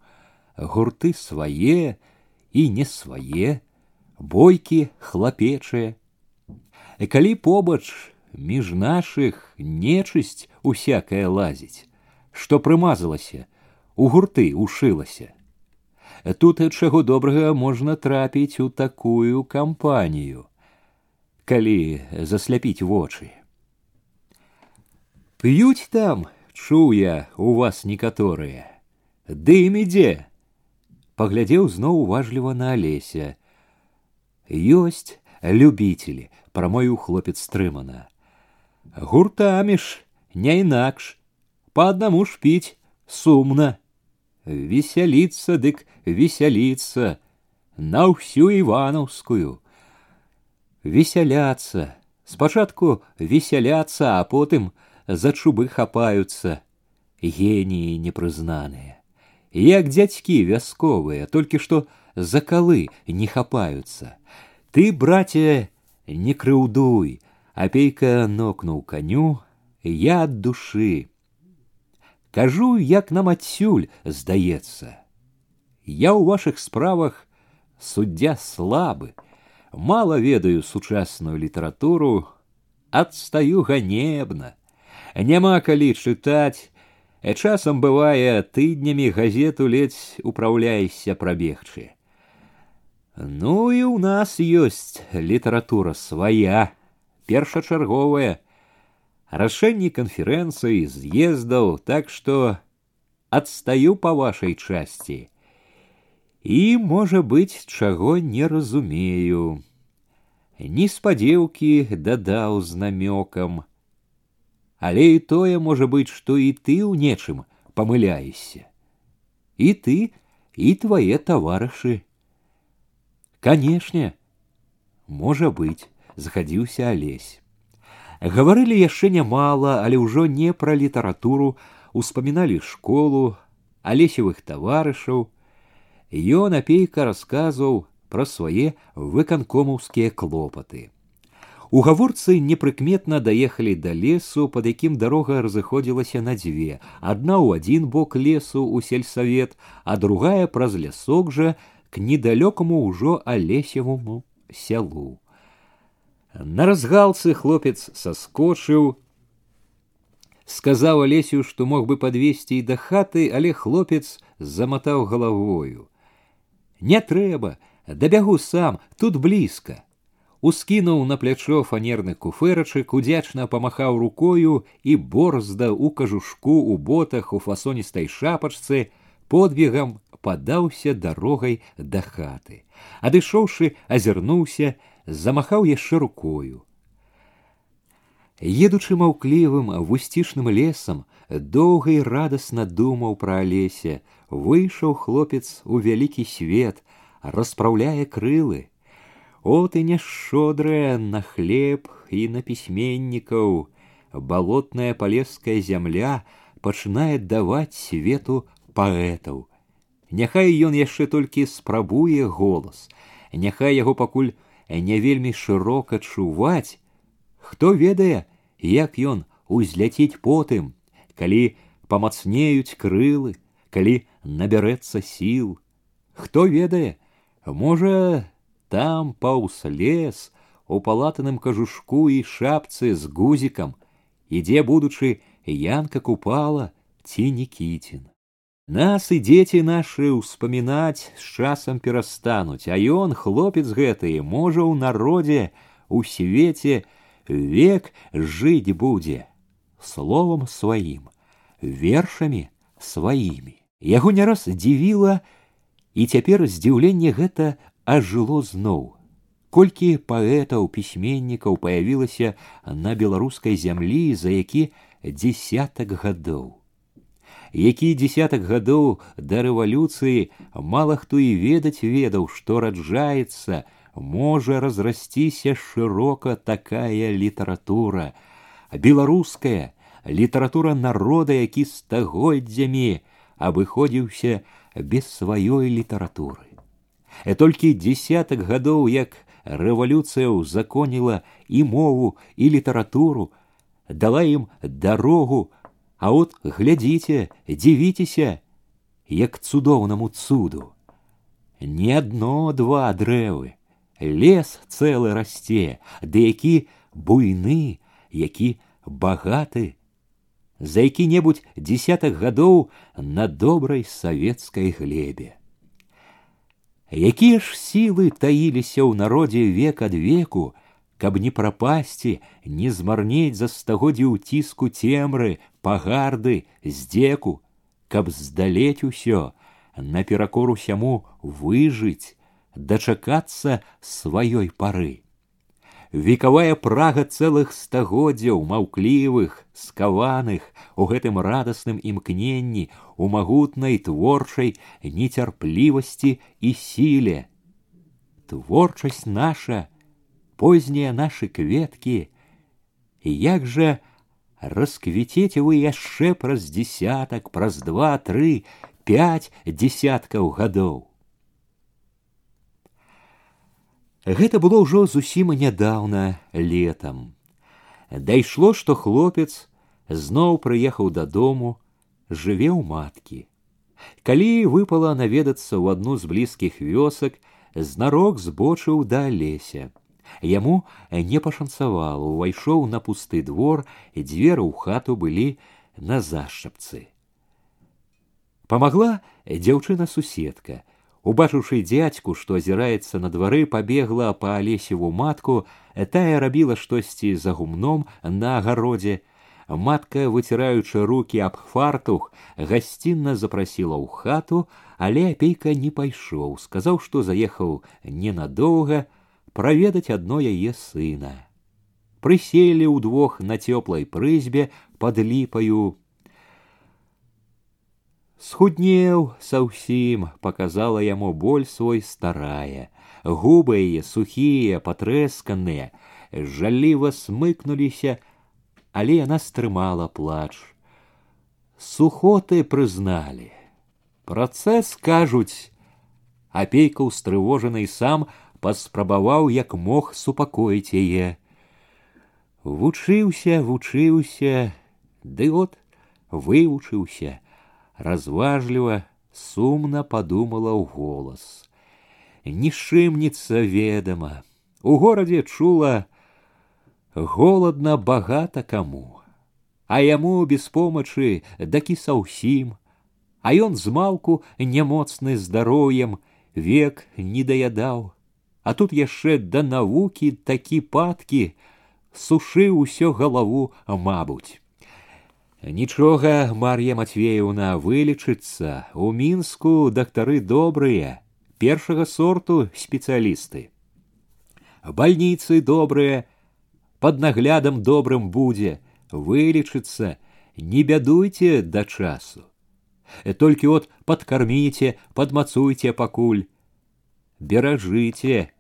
гурты свае і не свае, бойкі хлапечыя. І калі побач між нашых нечысць усякая лазіць, што прымазалася, у гурты ушылася. Тут чаго добрага можна трапіць у такую кампанію, калі засляпіць вочы. П'юць там, чуў я у вас некаторыя, дым ідзе, паглядзеў зноў уважліва на алеся, ёсць любителі прамою хлопец стрымана гуртамі ж не інакш по аднаму ж піць сумна весяліцца дык весяліцца на ўсю іванаўскую весяляцца спачатку весяляцца а потым за чубы хапаюцца геніі непрызнаныя як дзядзькі вясковыя толькі што за калы не хапаются. Ты, братья, не крыўдуй, апейка нокнуў коню, я ад душы. Кажу, як нам адсюль здаецца. Я ў вашых справах суддзя слабы, мало ведаю сучасную літаратуру, адстаю ганебна. Няма калі чытаць, а часам бывае тыднямі газету ледзь упраўляешся прабегчы. Ну і ў нас ёсць літаратура свая, першачарговая, рашэнні канферэнцыі, з'ездаў, так што адстаю па вашай часці. І, можа быць, чаго не разумею. Неспадзеўкі дадаў з намёкам. Але і тое можа быць, што і ты ў нечым памыляешся. І ты, і твае таварышы. Канешне, можа быць, згадзіўся алесь. Гаварылі яшчэ нямала, але ўжо не пра літаратуру, успаміналі школу, алесевых таварышаў. Ён апейка расказваў пра свае выканкомаўскія клопаты. У гаворцы непрыкметна даехалі да лесу, пад якім дарога разыходзілася на дзве. Адна ў адзін бок лесу у сельсавет, а другая праз лясок жа к недалёкаму ўжо алесевому сялу. На разгалцы хлопец саскочыў, сказаў алесю, што мог бы падвесці і да хаты, але хлопец заматаў галавою. Не трэба, дабягу сам, тут блізка ускінуў на плячо фанерны куфэрачык удзячна памахаў рукою і борзда у кажушку у ботах у фасоністай шапачцы подбегам падаўся дарогай да хаты адышоўшы азірнуўся замахаў яшчэ рукою едучы маўклівым вусцішным лесам доўга і радасна думаў пра алесе выйшаў хлопец у вялікі свет распраўляе крылы от и няшчодрая на хлеб и на пісьменнікаў балотная палеская зямля пачынае даваць свету паэтаў няхай ён яшчэ толькі спрабуе голас няхай яго пакуль не вельмі шырока чуваць хто ведае як ён узляціць потым калі памацнеюць крылы калі набярэцца сіл хто ведае можа там паўз лес у палатаным кажушку і шапцы з гузікам, ідзе будучы янка купала ці Нікіцін. Нас і дзеці нашы ўспамінаць з часам перастануць, а ён, хлопец гэты, можа ў народзе, у свеце век жыць будзе словом сваім, вершамі сваімі. Яго не раз дзівіла, і цяпер здзіўленне гэта ажыло зноў. Колькі паэтаў пісьменнікаў паявілася на беларускай зямлі за які десятак гадоў. Які десятак гадоў да рэвалюцыі мала хто і ведаць ведаў, што раджаецца, можа разрасціся шырока такая літаратура, беларуская літаратура народа, які стагоддзямі абыходзіўся без сваёй літаратуры. Э толькі десятак гадоў як рэвалюцыя ўзаконіла і мову і літаратуру, дала ім дарогу, а от глядзіце, дзівіцеся, як цудоўнаму цуду. Не адно два дрэвы, лес цэлы расце, ды які буйны, які багаты, за які-небудзь десятак гадоў на добрай савецкай глебе. Якія ж сілы таіліся ў народзе век ад веку, каб не прапасці, не змарнець за стагоддзі ўціску цемры, пагарды, здзеку, каб здалець усё, наперакор усяму выжыць, дачакацца сваёй пары векавая прага цэлых стагоддзяў маўклівых скаваных у гэтым радасным імкненні у магутнай творчай нецярплівасці і сіле творчасць наша познія нашы кветкі як жа расквіцеце вы яшчэ праз дзесятак праз два тры пять десяткаў гадоў Гэта было ўжо зусім нядаўна летам. Дайшло, што хлопец зноў прыехаў дадому, жыве ў маткі. Калі выпала наведацца ў адну з блізкіх вёсак, знарок збочыў да леся. Яму не пашанцавала, увайшоў на пусты двор, і дзверы ў хату былі на зашчапцы. Памагла дзяўчына суседка, Убачыўшы дзядзьку, што азіраецца на двары, пабегла па алесеву матку, тая рабіла штосьці за гумном на агародзе. Матка, выціраючы руки аб фартух, гасцінна запрасіла ў хату, але апейка не пайшоў, сказаў, што заехаў ненадоўга праведаць адно яе сына. Прыселі ўдвох на цёплай прызьбе пад ліпаю Схуднеў саўсім показала яму боль свой старая, губы яе сухія, патрэсканыя, жаліва смыкнуліся, але яна стрымала плач. Сухоты прызналі. Працэс кажуць, апейка ўстрывожаны сам паспрабаваў як мог супакоіць яе. Вучыўся, вучыўся, ды от вывучыўся, разважліва, сумна падумала ў голас. Нішымніца ведама, у горадзе чула голодна багата каму, а яму без помачы дакі саўсім, а ён змалку нямоцны здароўем век не даядаў, а тут яшчэ да навукі такі падкі сушыў усё галаву, мабуць. Нічога, Мар'я Матвеевна вылечыцца, у мінску дактары добрыя, першага сорту спецыялісты. Бальніцы добрыя, под наглядам добрым будзе, вылечыцца, не бядуйте да часу. Толькі от подкарміце, падмацуйце пакуль. Беражыце,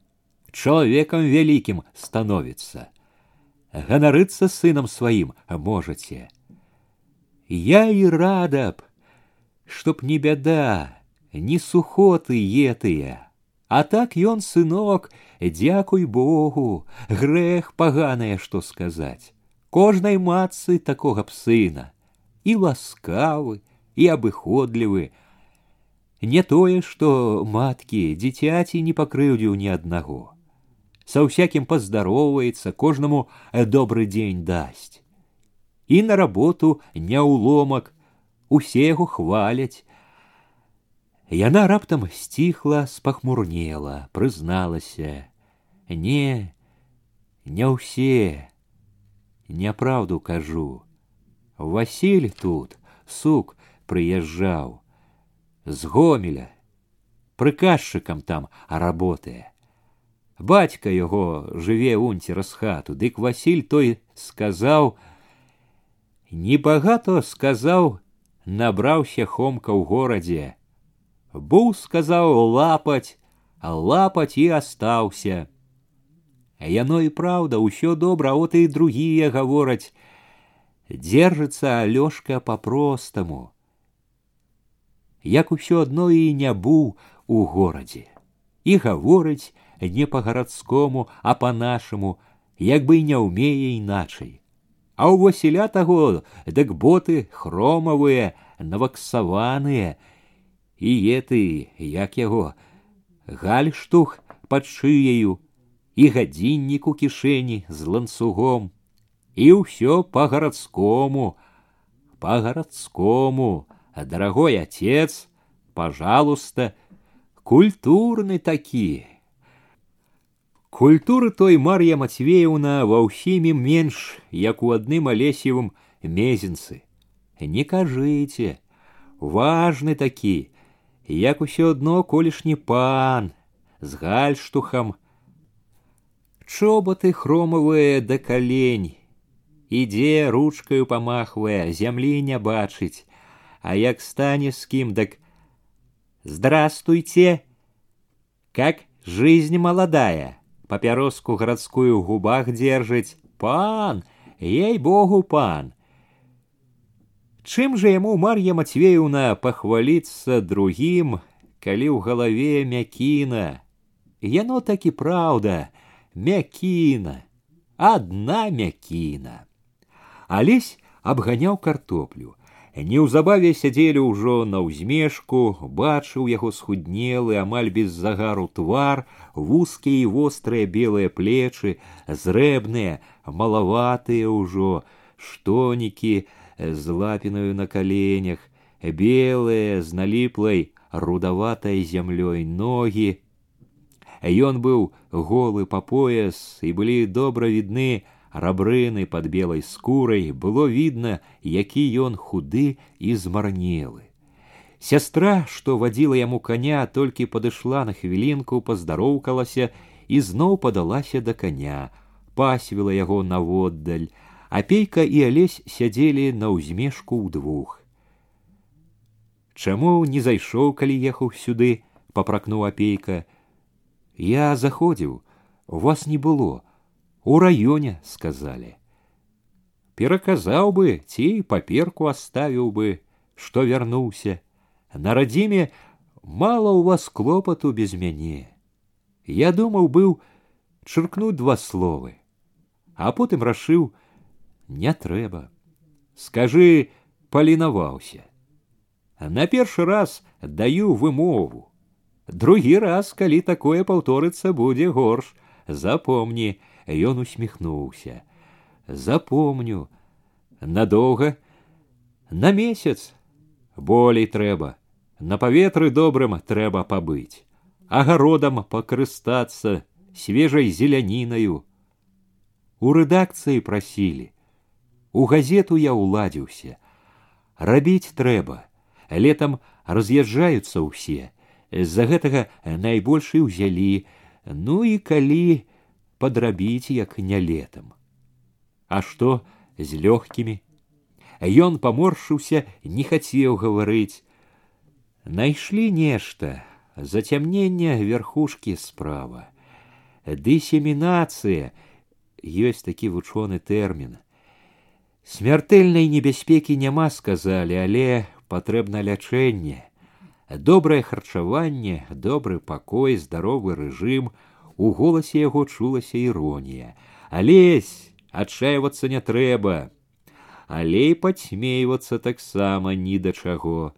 чалавекам вялікім становіцца. Ганарыцца сынам сваім можаце. Я і рада б, чтоб не бяда, не сухоты етыя, а так ён сынок, дзякуй Богу, грэх паганае, што сказаць. Кожнай матцы такога б сына, і ласкавы, і абыходлівы. Не тое, што маткі дзіцяці не пакрыўдзіў ні аднаго. Са ўсякім паздароўваецца, кожнаму добры дзень дасць і на работу не ўломак, усе яго хваляць. Яна раптам сціхла, спахмурнела, прызналася: « Не, не ўсе, няправду кажу. Васіль тут, сук, прыязджаў, з гомеля, прыказчыкам там работае. Бацька яго жыве унцера з хату, дык Васіль той сказаў, Небагато сказаў, набраўся хомка ў горадзе. Быў сказаў лапаць, а лапаць і астаўся. Яно і праўда, ўсё добра, от і другія гавораць: Дзержыцца Алёшка па-простаму. Як усё адно і не быў у горадзе. І гаворыць не па-гарадскому, а па-нашаму, як бы і не ўмее іначай. А ў Васіля таго дык боты хромавыя, наваксаваныя, і еты, як яго, гальштух пад шыяю, і гадзіннік у кішэні з ланцугом, і ўсё па-гарадскому, па-гарадскому, дарагой отец, пожалуйста, культурны такі, Культуры той Мар'я Матвеевна ва ўсімі менш, як у адным алесевым мезенцы. Не кажыце, важны такі, як усё адно колішні пан, з гальштухам. Чоботы хромавыя да калень, ідзе ручкаю памахвае, зямлі не бачыць, а як стане з кім дак Здравствуйте! Как жизнь молодая? папяроску гарадскую ў губах дзержыць пан ей-богу пан чым жа яму мар'я мацвеюна пахваліцца другім калі ў галаве мякіна яно так і праўда мякіна адна мякіна алесь абганяў картоплю Неўзабаве сядзелі ўжо на ўзмешку, бачыў яго схуднелы, амаль без загару твар, вузкія і вострыя белыя плечы, зрэбныя, малаватыя ўжо, штонікі з лапінаю на каленях, белыя з наліплай рудаватай зямлёй ногі. Ён быў голы па пояс і былі добра відны рабрыны под белой скурой было видно, які ён худы і змарнелы. Сястра, што вадзіла яму коня, толькі падышла на хвілінку, паздароўкалася і зноў падалася да коня, пасвіла яго наводдаль, апейка і алесь сядзелі на ўзмешку ўдвух. Чаму не зайшоў, калі ехаў сюды, папракнуў апейка. Я заходзіў, вас не было, у раёне сказали пераказаў бы ці паперку оставіў бы што вярнуўся на радзіме мало у вас клопату без мяне я думаў быў чыркнуць два словы а потым рашыў не трэба скажы палінаваўся на першы раз даю вымову другі раз калі такое паўторыцца будзе горш запомні ён усміхнуўся запомню надоўга на месяц болей трэба на паветры добрым трэба пабыць агародам пакарыстацца свежай зелянінаю у рэдакцыі прасілі у газету я ўладзіўся рабіць трэба летам раз'язджаюцца ўсе з-за гэтага найбольш і ўзялі ну і калі падрабіць як не летам а што з лёгкімі ён паморшыўся не хацеў гаварыць найшлі нешта зацямнення верхушкі справа дысемінацыя ёсць такі вучоны тэрмін смяртэльнай небяспекі няма сказалі але патрэбна лячэнне добрае харчаванне добры пакой здаровы рэжым у голасе яго чулася іронія алесь адчайвацца не трэба але і падсмейвацца таксама ні да чаго.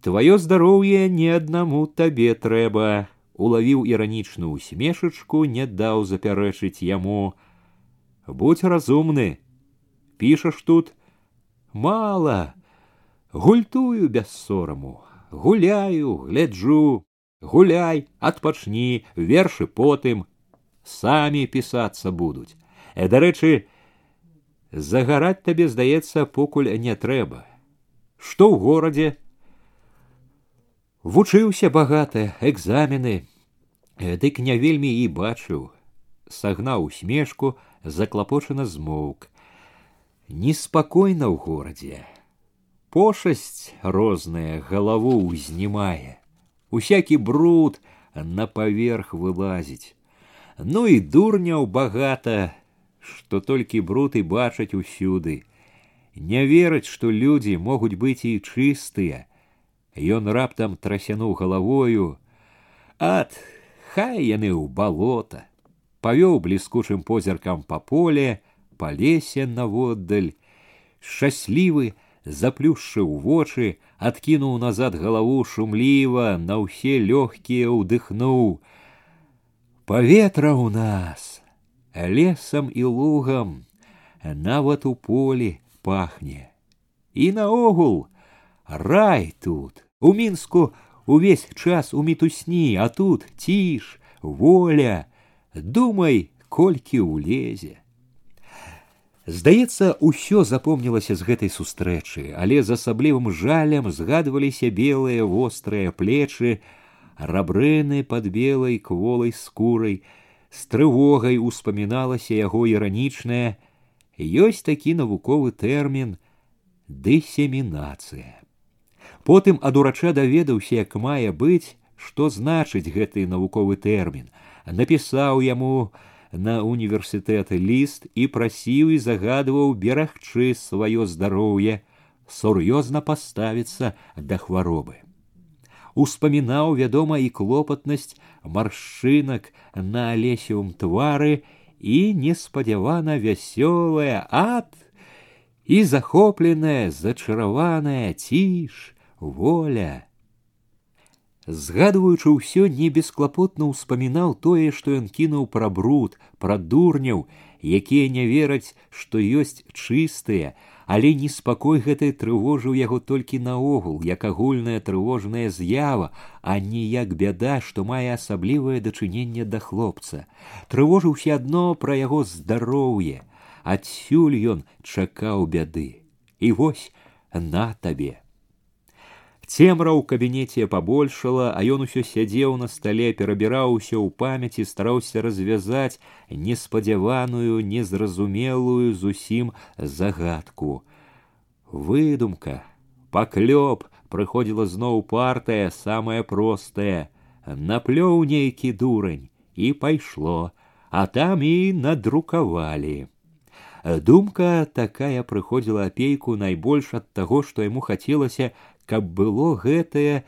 Тваё здароўе не аднаму табе трэба, улавіў іранічную усмешачку, не даў запярэчыць яму. Будь разумны, пішаш тут мала, гультую без сораму, гуляю, гляджу, гуляй, адпачні, вершы потым, самі пісацца будуць. Э, дарэчы, загараць табе здаецца покуль не трэба што ў горадзе вучыўся багата экзамены дык не вельмі і бачыў сагнаў усмешку заклапочана змоўк неспакойна ў горадзе пошасць розная галаву ўзнімае усякі бруд на паверх вылазіць ну і дурняў багата што толькі бруд і бачаць усюды. Не вераць, што людзі могуць быць і чыстыя. Ён раптам трасянуў галавою, ад хай яны ў балота, павёў бліскучым позіркам па поле, па лесе наводдаль, шчаслівы, заплюшчыў вочы, адкінуў назад галаву шумліва, на ўсе лёгкія ўдыхнуў. Паветра ў нас лесам і лугам, нават у полі пахне. І наогул рай тут, у мінску увесь час у мітусні, а тут ціш, воля, думай, колькі ўлезе. Здаецца, усё запомнілася з гэтай сустрэчы, але з асаблівым жалем згадваліся белыя вострыя плечы, рабрыны пад белай кволай скурай, з трывогай успаміналася яго іранічнае ёсць такі навуковы тэрмін дысемінацыя потым ад урача даведаўся як мае быць што значыць гэты навуковы тэрмін. Напісаў яму на універсітэт ліст і прасіў і загадваў берагчы сваё здароўе сур'ёзна паставіцца да хваробы успамінаў вядома і клопатнасць маршчынак на алесевым твары і неспадзявана вясёлая ад і захопленая зачараваная ціш воля згадваючы ўсё не бесклапотна ўспамінаў тое што ён кінуў пра бруд пра дурняў якія не вераць што ёсць чыстыя але неспакой гэты трывожыў яго толькі наогул як агульная трывожная з'ява а не як бяда што мае асаблівае дачыненне да хлопца. Трывожыўся адно пра яго здароўе. Адсюль ён чакаў бяды. І вось на табе Цемра ў кабінеце пабольшала, а ён усё сядзеў на стале, перабіраў усё ў памяці, стараўся развязаць неспадзяваную, незразумелую зусім загадку. Выдумка, паклёп прыходзіла зноў партая самая простая, наплёў нейкі дурань і пайшло, а там і надрукавалі. Думка такая прыходзіла апейку найбольш ад таго, што яму хацелася каб было гэтае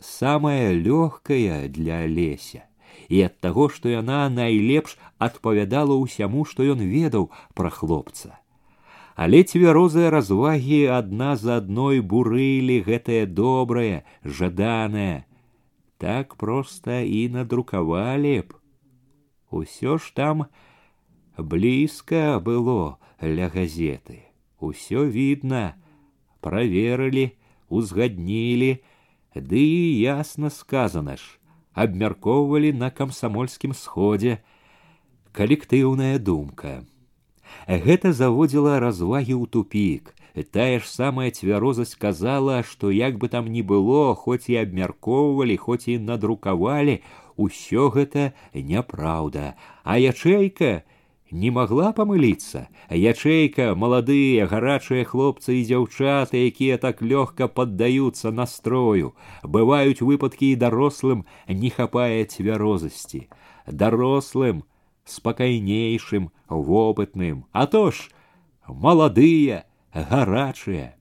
самае лёгкае для леся і ад таго, што яна найлепш адпавядала ўсяму, што ён ведаў пра хлопца. Але цвярозыя развагі адна за адной бурылі гэтае добрае, жаданае. Так проста і надрукавалі б. Усё ж там блізка было ля газеты. Усё видно, праверылі, узгаднілі, ды і ясна сказана ж, абмяркоўвалі на камсамольскім сходзе. Калектыўная думка. Гэта заводзіла развагі ў тупік. Тая ж самая цвярозасць казала, што як бы там ні было, хоць і абмяркоўвалі, хоць і надрукавалі, усё гэта няпраўда, а ячэйка не могла памыліцца ячэйка маладыя гарачыя хлопцы і дзяўчаты якія так лёгка паддаюцца настрою бываюць выпадкі і дарослым не хапае цвярозасці дарослым спакайнейшым вопытным а то ж маладыя гарачыя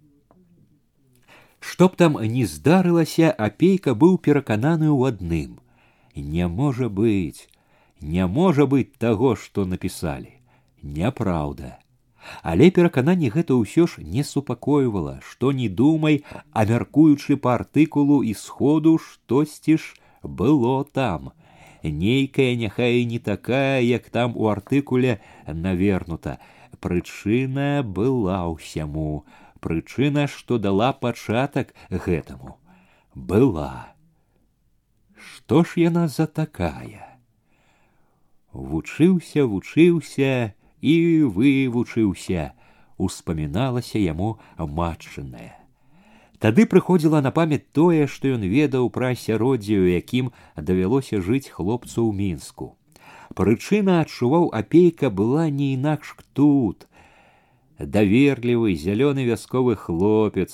Што б там не здарылася апейка быў перакананы ў адным не можа быць Не можа быць таго, што напісалі. Няпраўда. Але перакананне гэта ўсё ж не супакойвала, што не думай, а мяркуючы па артыкулу і сходу штосьці ж было там. Нейкая няхай не такая, як там у артыкуле навернута. Прычына была ўсяму. Прычына, што дала пачатак гэтаму. Была. Што ж яна за такая? вучыўся вучыўся і вывучыўся успаміналася яму матчынае тады прыходзіла на памяць тое што ён ведаў пра асяроддзе у якім давялося жыць хлопцу ў мінску прычына адчуваў апейка была не інакш тут даверлівы зялёны вясковы хлопец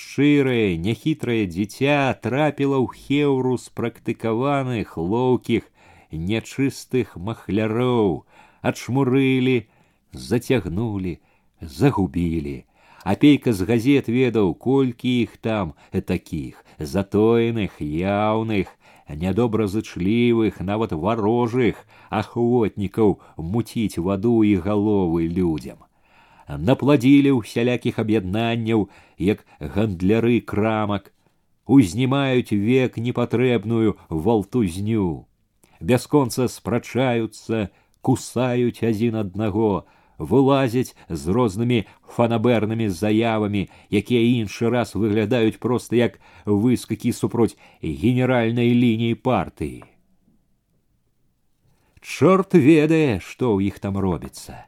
шчырае няхітрае дзіця трапіла ў хеўру спрактыкаваных лоўкіх нячыстых махляроў адшмурылі, зацягнулі, загубілі. Апейка з газет ведаў, колькі іх там такіх затоеных, яўных, нядобразычлівых, нават варожых ахвотнікаў муціць ваду і галовы людзям. Напладзілі ўсялякіх аб'яднанняў, як гандляры крамак, узнімаюць век непатрэбную валтузню бясконца спрачаюцца, кусаюць адзін аднаго, вылазяць з рознымі фанабернымі заявамі, якія іншы раз выглядаюць проста як выскакі супроць генеральнай лініі партыі. Чорт ведае, што ў іх там робіцца.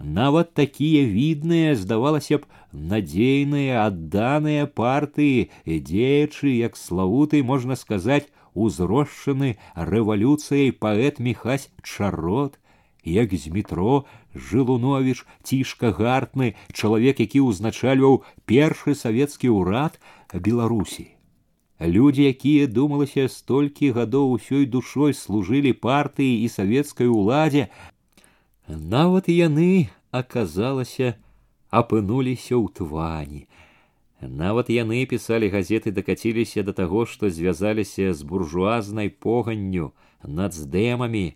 Нават такія відныя, здавалася б, надзейныя, адданыя партыі, дзеячы, як славуты, можна сказаць, узрошчаны рэвалюцыяй паэт міхась чарот, як з метро жылунович цішка гартны чалавек які ўзначальваў першы савецкі ўрад беларусі людзі якія думалася столькі гадоў усёй душой служылі партыі і савецкай уладзе нават яны аказалася апынуліся ў твані Нават яны пісалі газеты дакаціліся да таго, што звязаліся з буржуазнай поганню над здэмамі,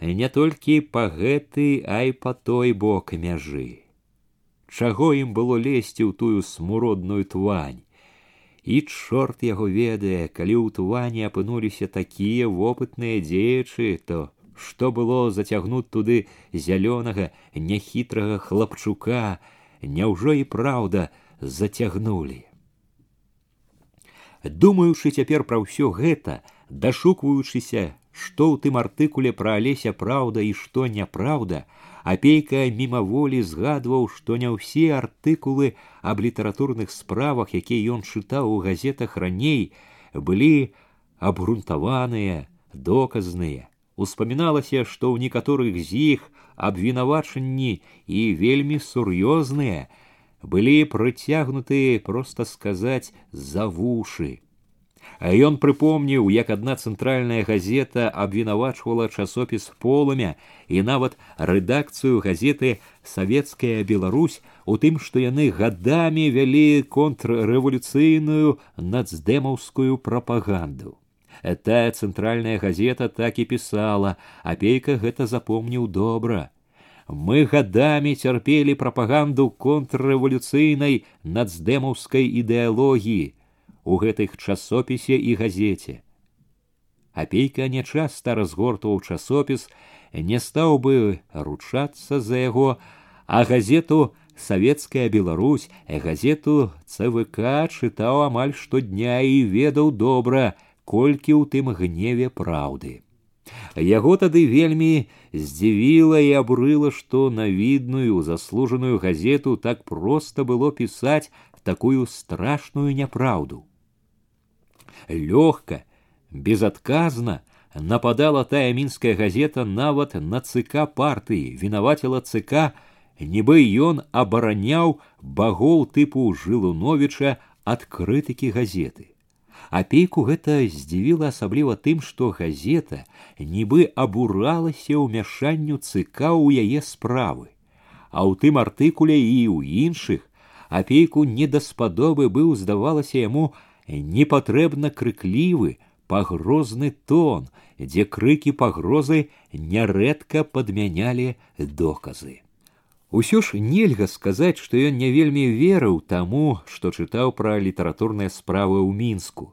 не толькі па гэты, а і па той бок мяжы. Чаго ім было лезці ў тую смуродную твань. І чорт яго ведае, калі ў тване апынуліся такія вопытныя дзеячы, то што было зацягнуць туды зялёнага няхітрага хлапчука, няўжо і праўда, зацягнулі. Думаючы цяпер пра ўсё гэта, дашукваючыся, што ў тым артыкуле пра алеся праўда і што няпраўда, апейка мімаволі згадваў, што не ўсе артыкулы аб літаратурных справах, якія ён чытаў у газетах раней, былі абгрунтаваныя, доказныя. Успаміналася, што ў некаторых з іх абвінавачанні і вельмі сур'ёзныя, былі прыцягнутыя проста сказаць за вушы. А ён прыпомніў, як адна цэнтральная газета абвінавачвала часопіс полымя і нават рэдакцыю газеты савецкая Беларусь у тым, што яны гадамі вялі контррэвалюцыйную нацдэмаўскую прапаганду. Тая цэнтральная газета так і пісала, апейка гэта запомніў добра. Мы гадамі цярпелі прапаганду контррэвалюцыйнай нацдэмаўскай ідэалогіі у гэтых часопісе і газеце. Апейка нячаста разгортваў часопіс, не стаў бы ручацца за яго, а газету савецкая Беларусь, газету ЦВК чытаў амаль штодня і ведаў добра, колькі ў тым гневе праўды. Яго тады вельмі здзівіла і абрыла, што на відную заслужаную газету так проста было пісаць такую страшную няпраўду. Лёгка, безадказна нападала тая мінская газета нават на ЦК партыі, вінаваціла ЦК, нібы ён абараняў багоў тыпу жылуновіча ад крытыкі газеты. Апейку гэта здзівіла асабліва тым, што газета нібы абуралася ўмяшанню цыка ў яе справы. А ў тым артыкуле і ў іншых апейку недаспадобы быў, здавалася яму, непатрэбна крыклівы, пагрозны тон, дзе крыкі пагрозы нярэдка падмянялі доказы. Усё ж нельга сказаць, што ён не вельмі верыў таму, што чытаў пра літаратурныя справы ў мінску.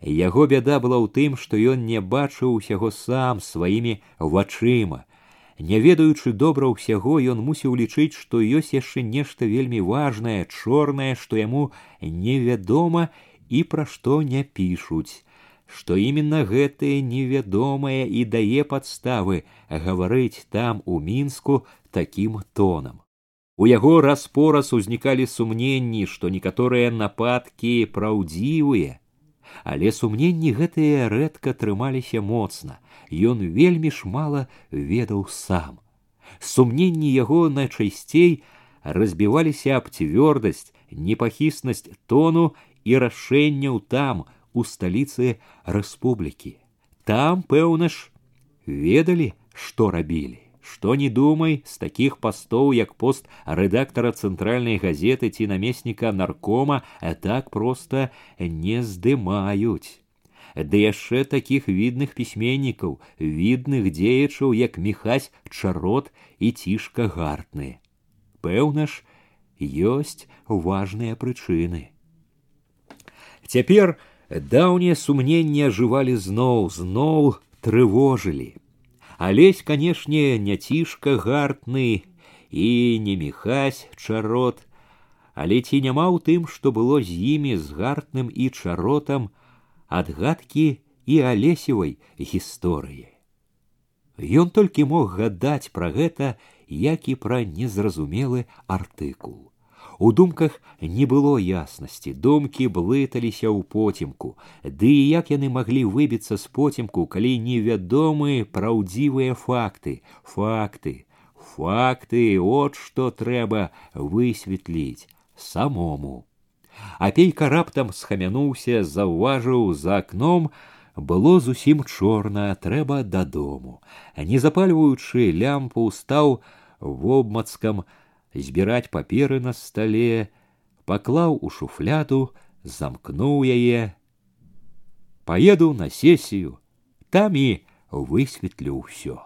Яго бяда была ў тым, што ён не бачыў усяго сам сваімі вачыма. Не ведаючы добра ўсяго, ён мусіў лічыць, што ёсць яшчэ нешта вельмі важнае, чорнае, што яму невядома і пра што не пішуць, што именно гэтае невядомае і дае падставы гаварыць там у мінску такім тонам. У яго раз-пораз узнікалі сумненні, што некаторыя нападкі праўдзівыя, але сумненні гэтыя рэдка трымаліся моцна ён вельмі ж мала ведаў сам сумненні яго найчасцей разбіваліся аб цвёрдасць непахіснасць тону і рашэнняў там у сталіцы рэспублікі там пэўна ж ведалі што рабілі Што не думай, з такіх пастоў, як пост рэдактара цэнтральнай газеты ці намесніка наркома, а так проста не здымаюць. Ды яшчэ такіх відных пісьменнікаў, відных дзеячаў, як міхась чарот і цішка гартны. Пэўна ж, ёсць важныя прычыны. Цяпер даўнія сумненні ажывалі зноў, зноў трывожылі. Алесь, канешне, не цішка гартны і не міхась чарот, але ці няма ў тым, што было з імі з гартным і чаротам адгадкі і алесевай гісторыі. Ён толькі мог гадаць пра гэта, як і пра незразумелы артыкул. У думках не было яснасці, думкі блыталіся ў потемку, ды і як яны маглі выбіцца з потемку, калі невядомыя праўдзівыя факты, факты, факты, от што трэба высветліць самому. Апейка раптам схамянуўся, заўважыў за акном, было зусім чорна, трэба дадому. Не запальваючы лямпу, стаў вобмацкам, збіраць паперы на стале, паклаў у шуфляду, замкнуў яе. Паеду на сесію, там і высветлю ўсё.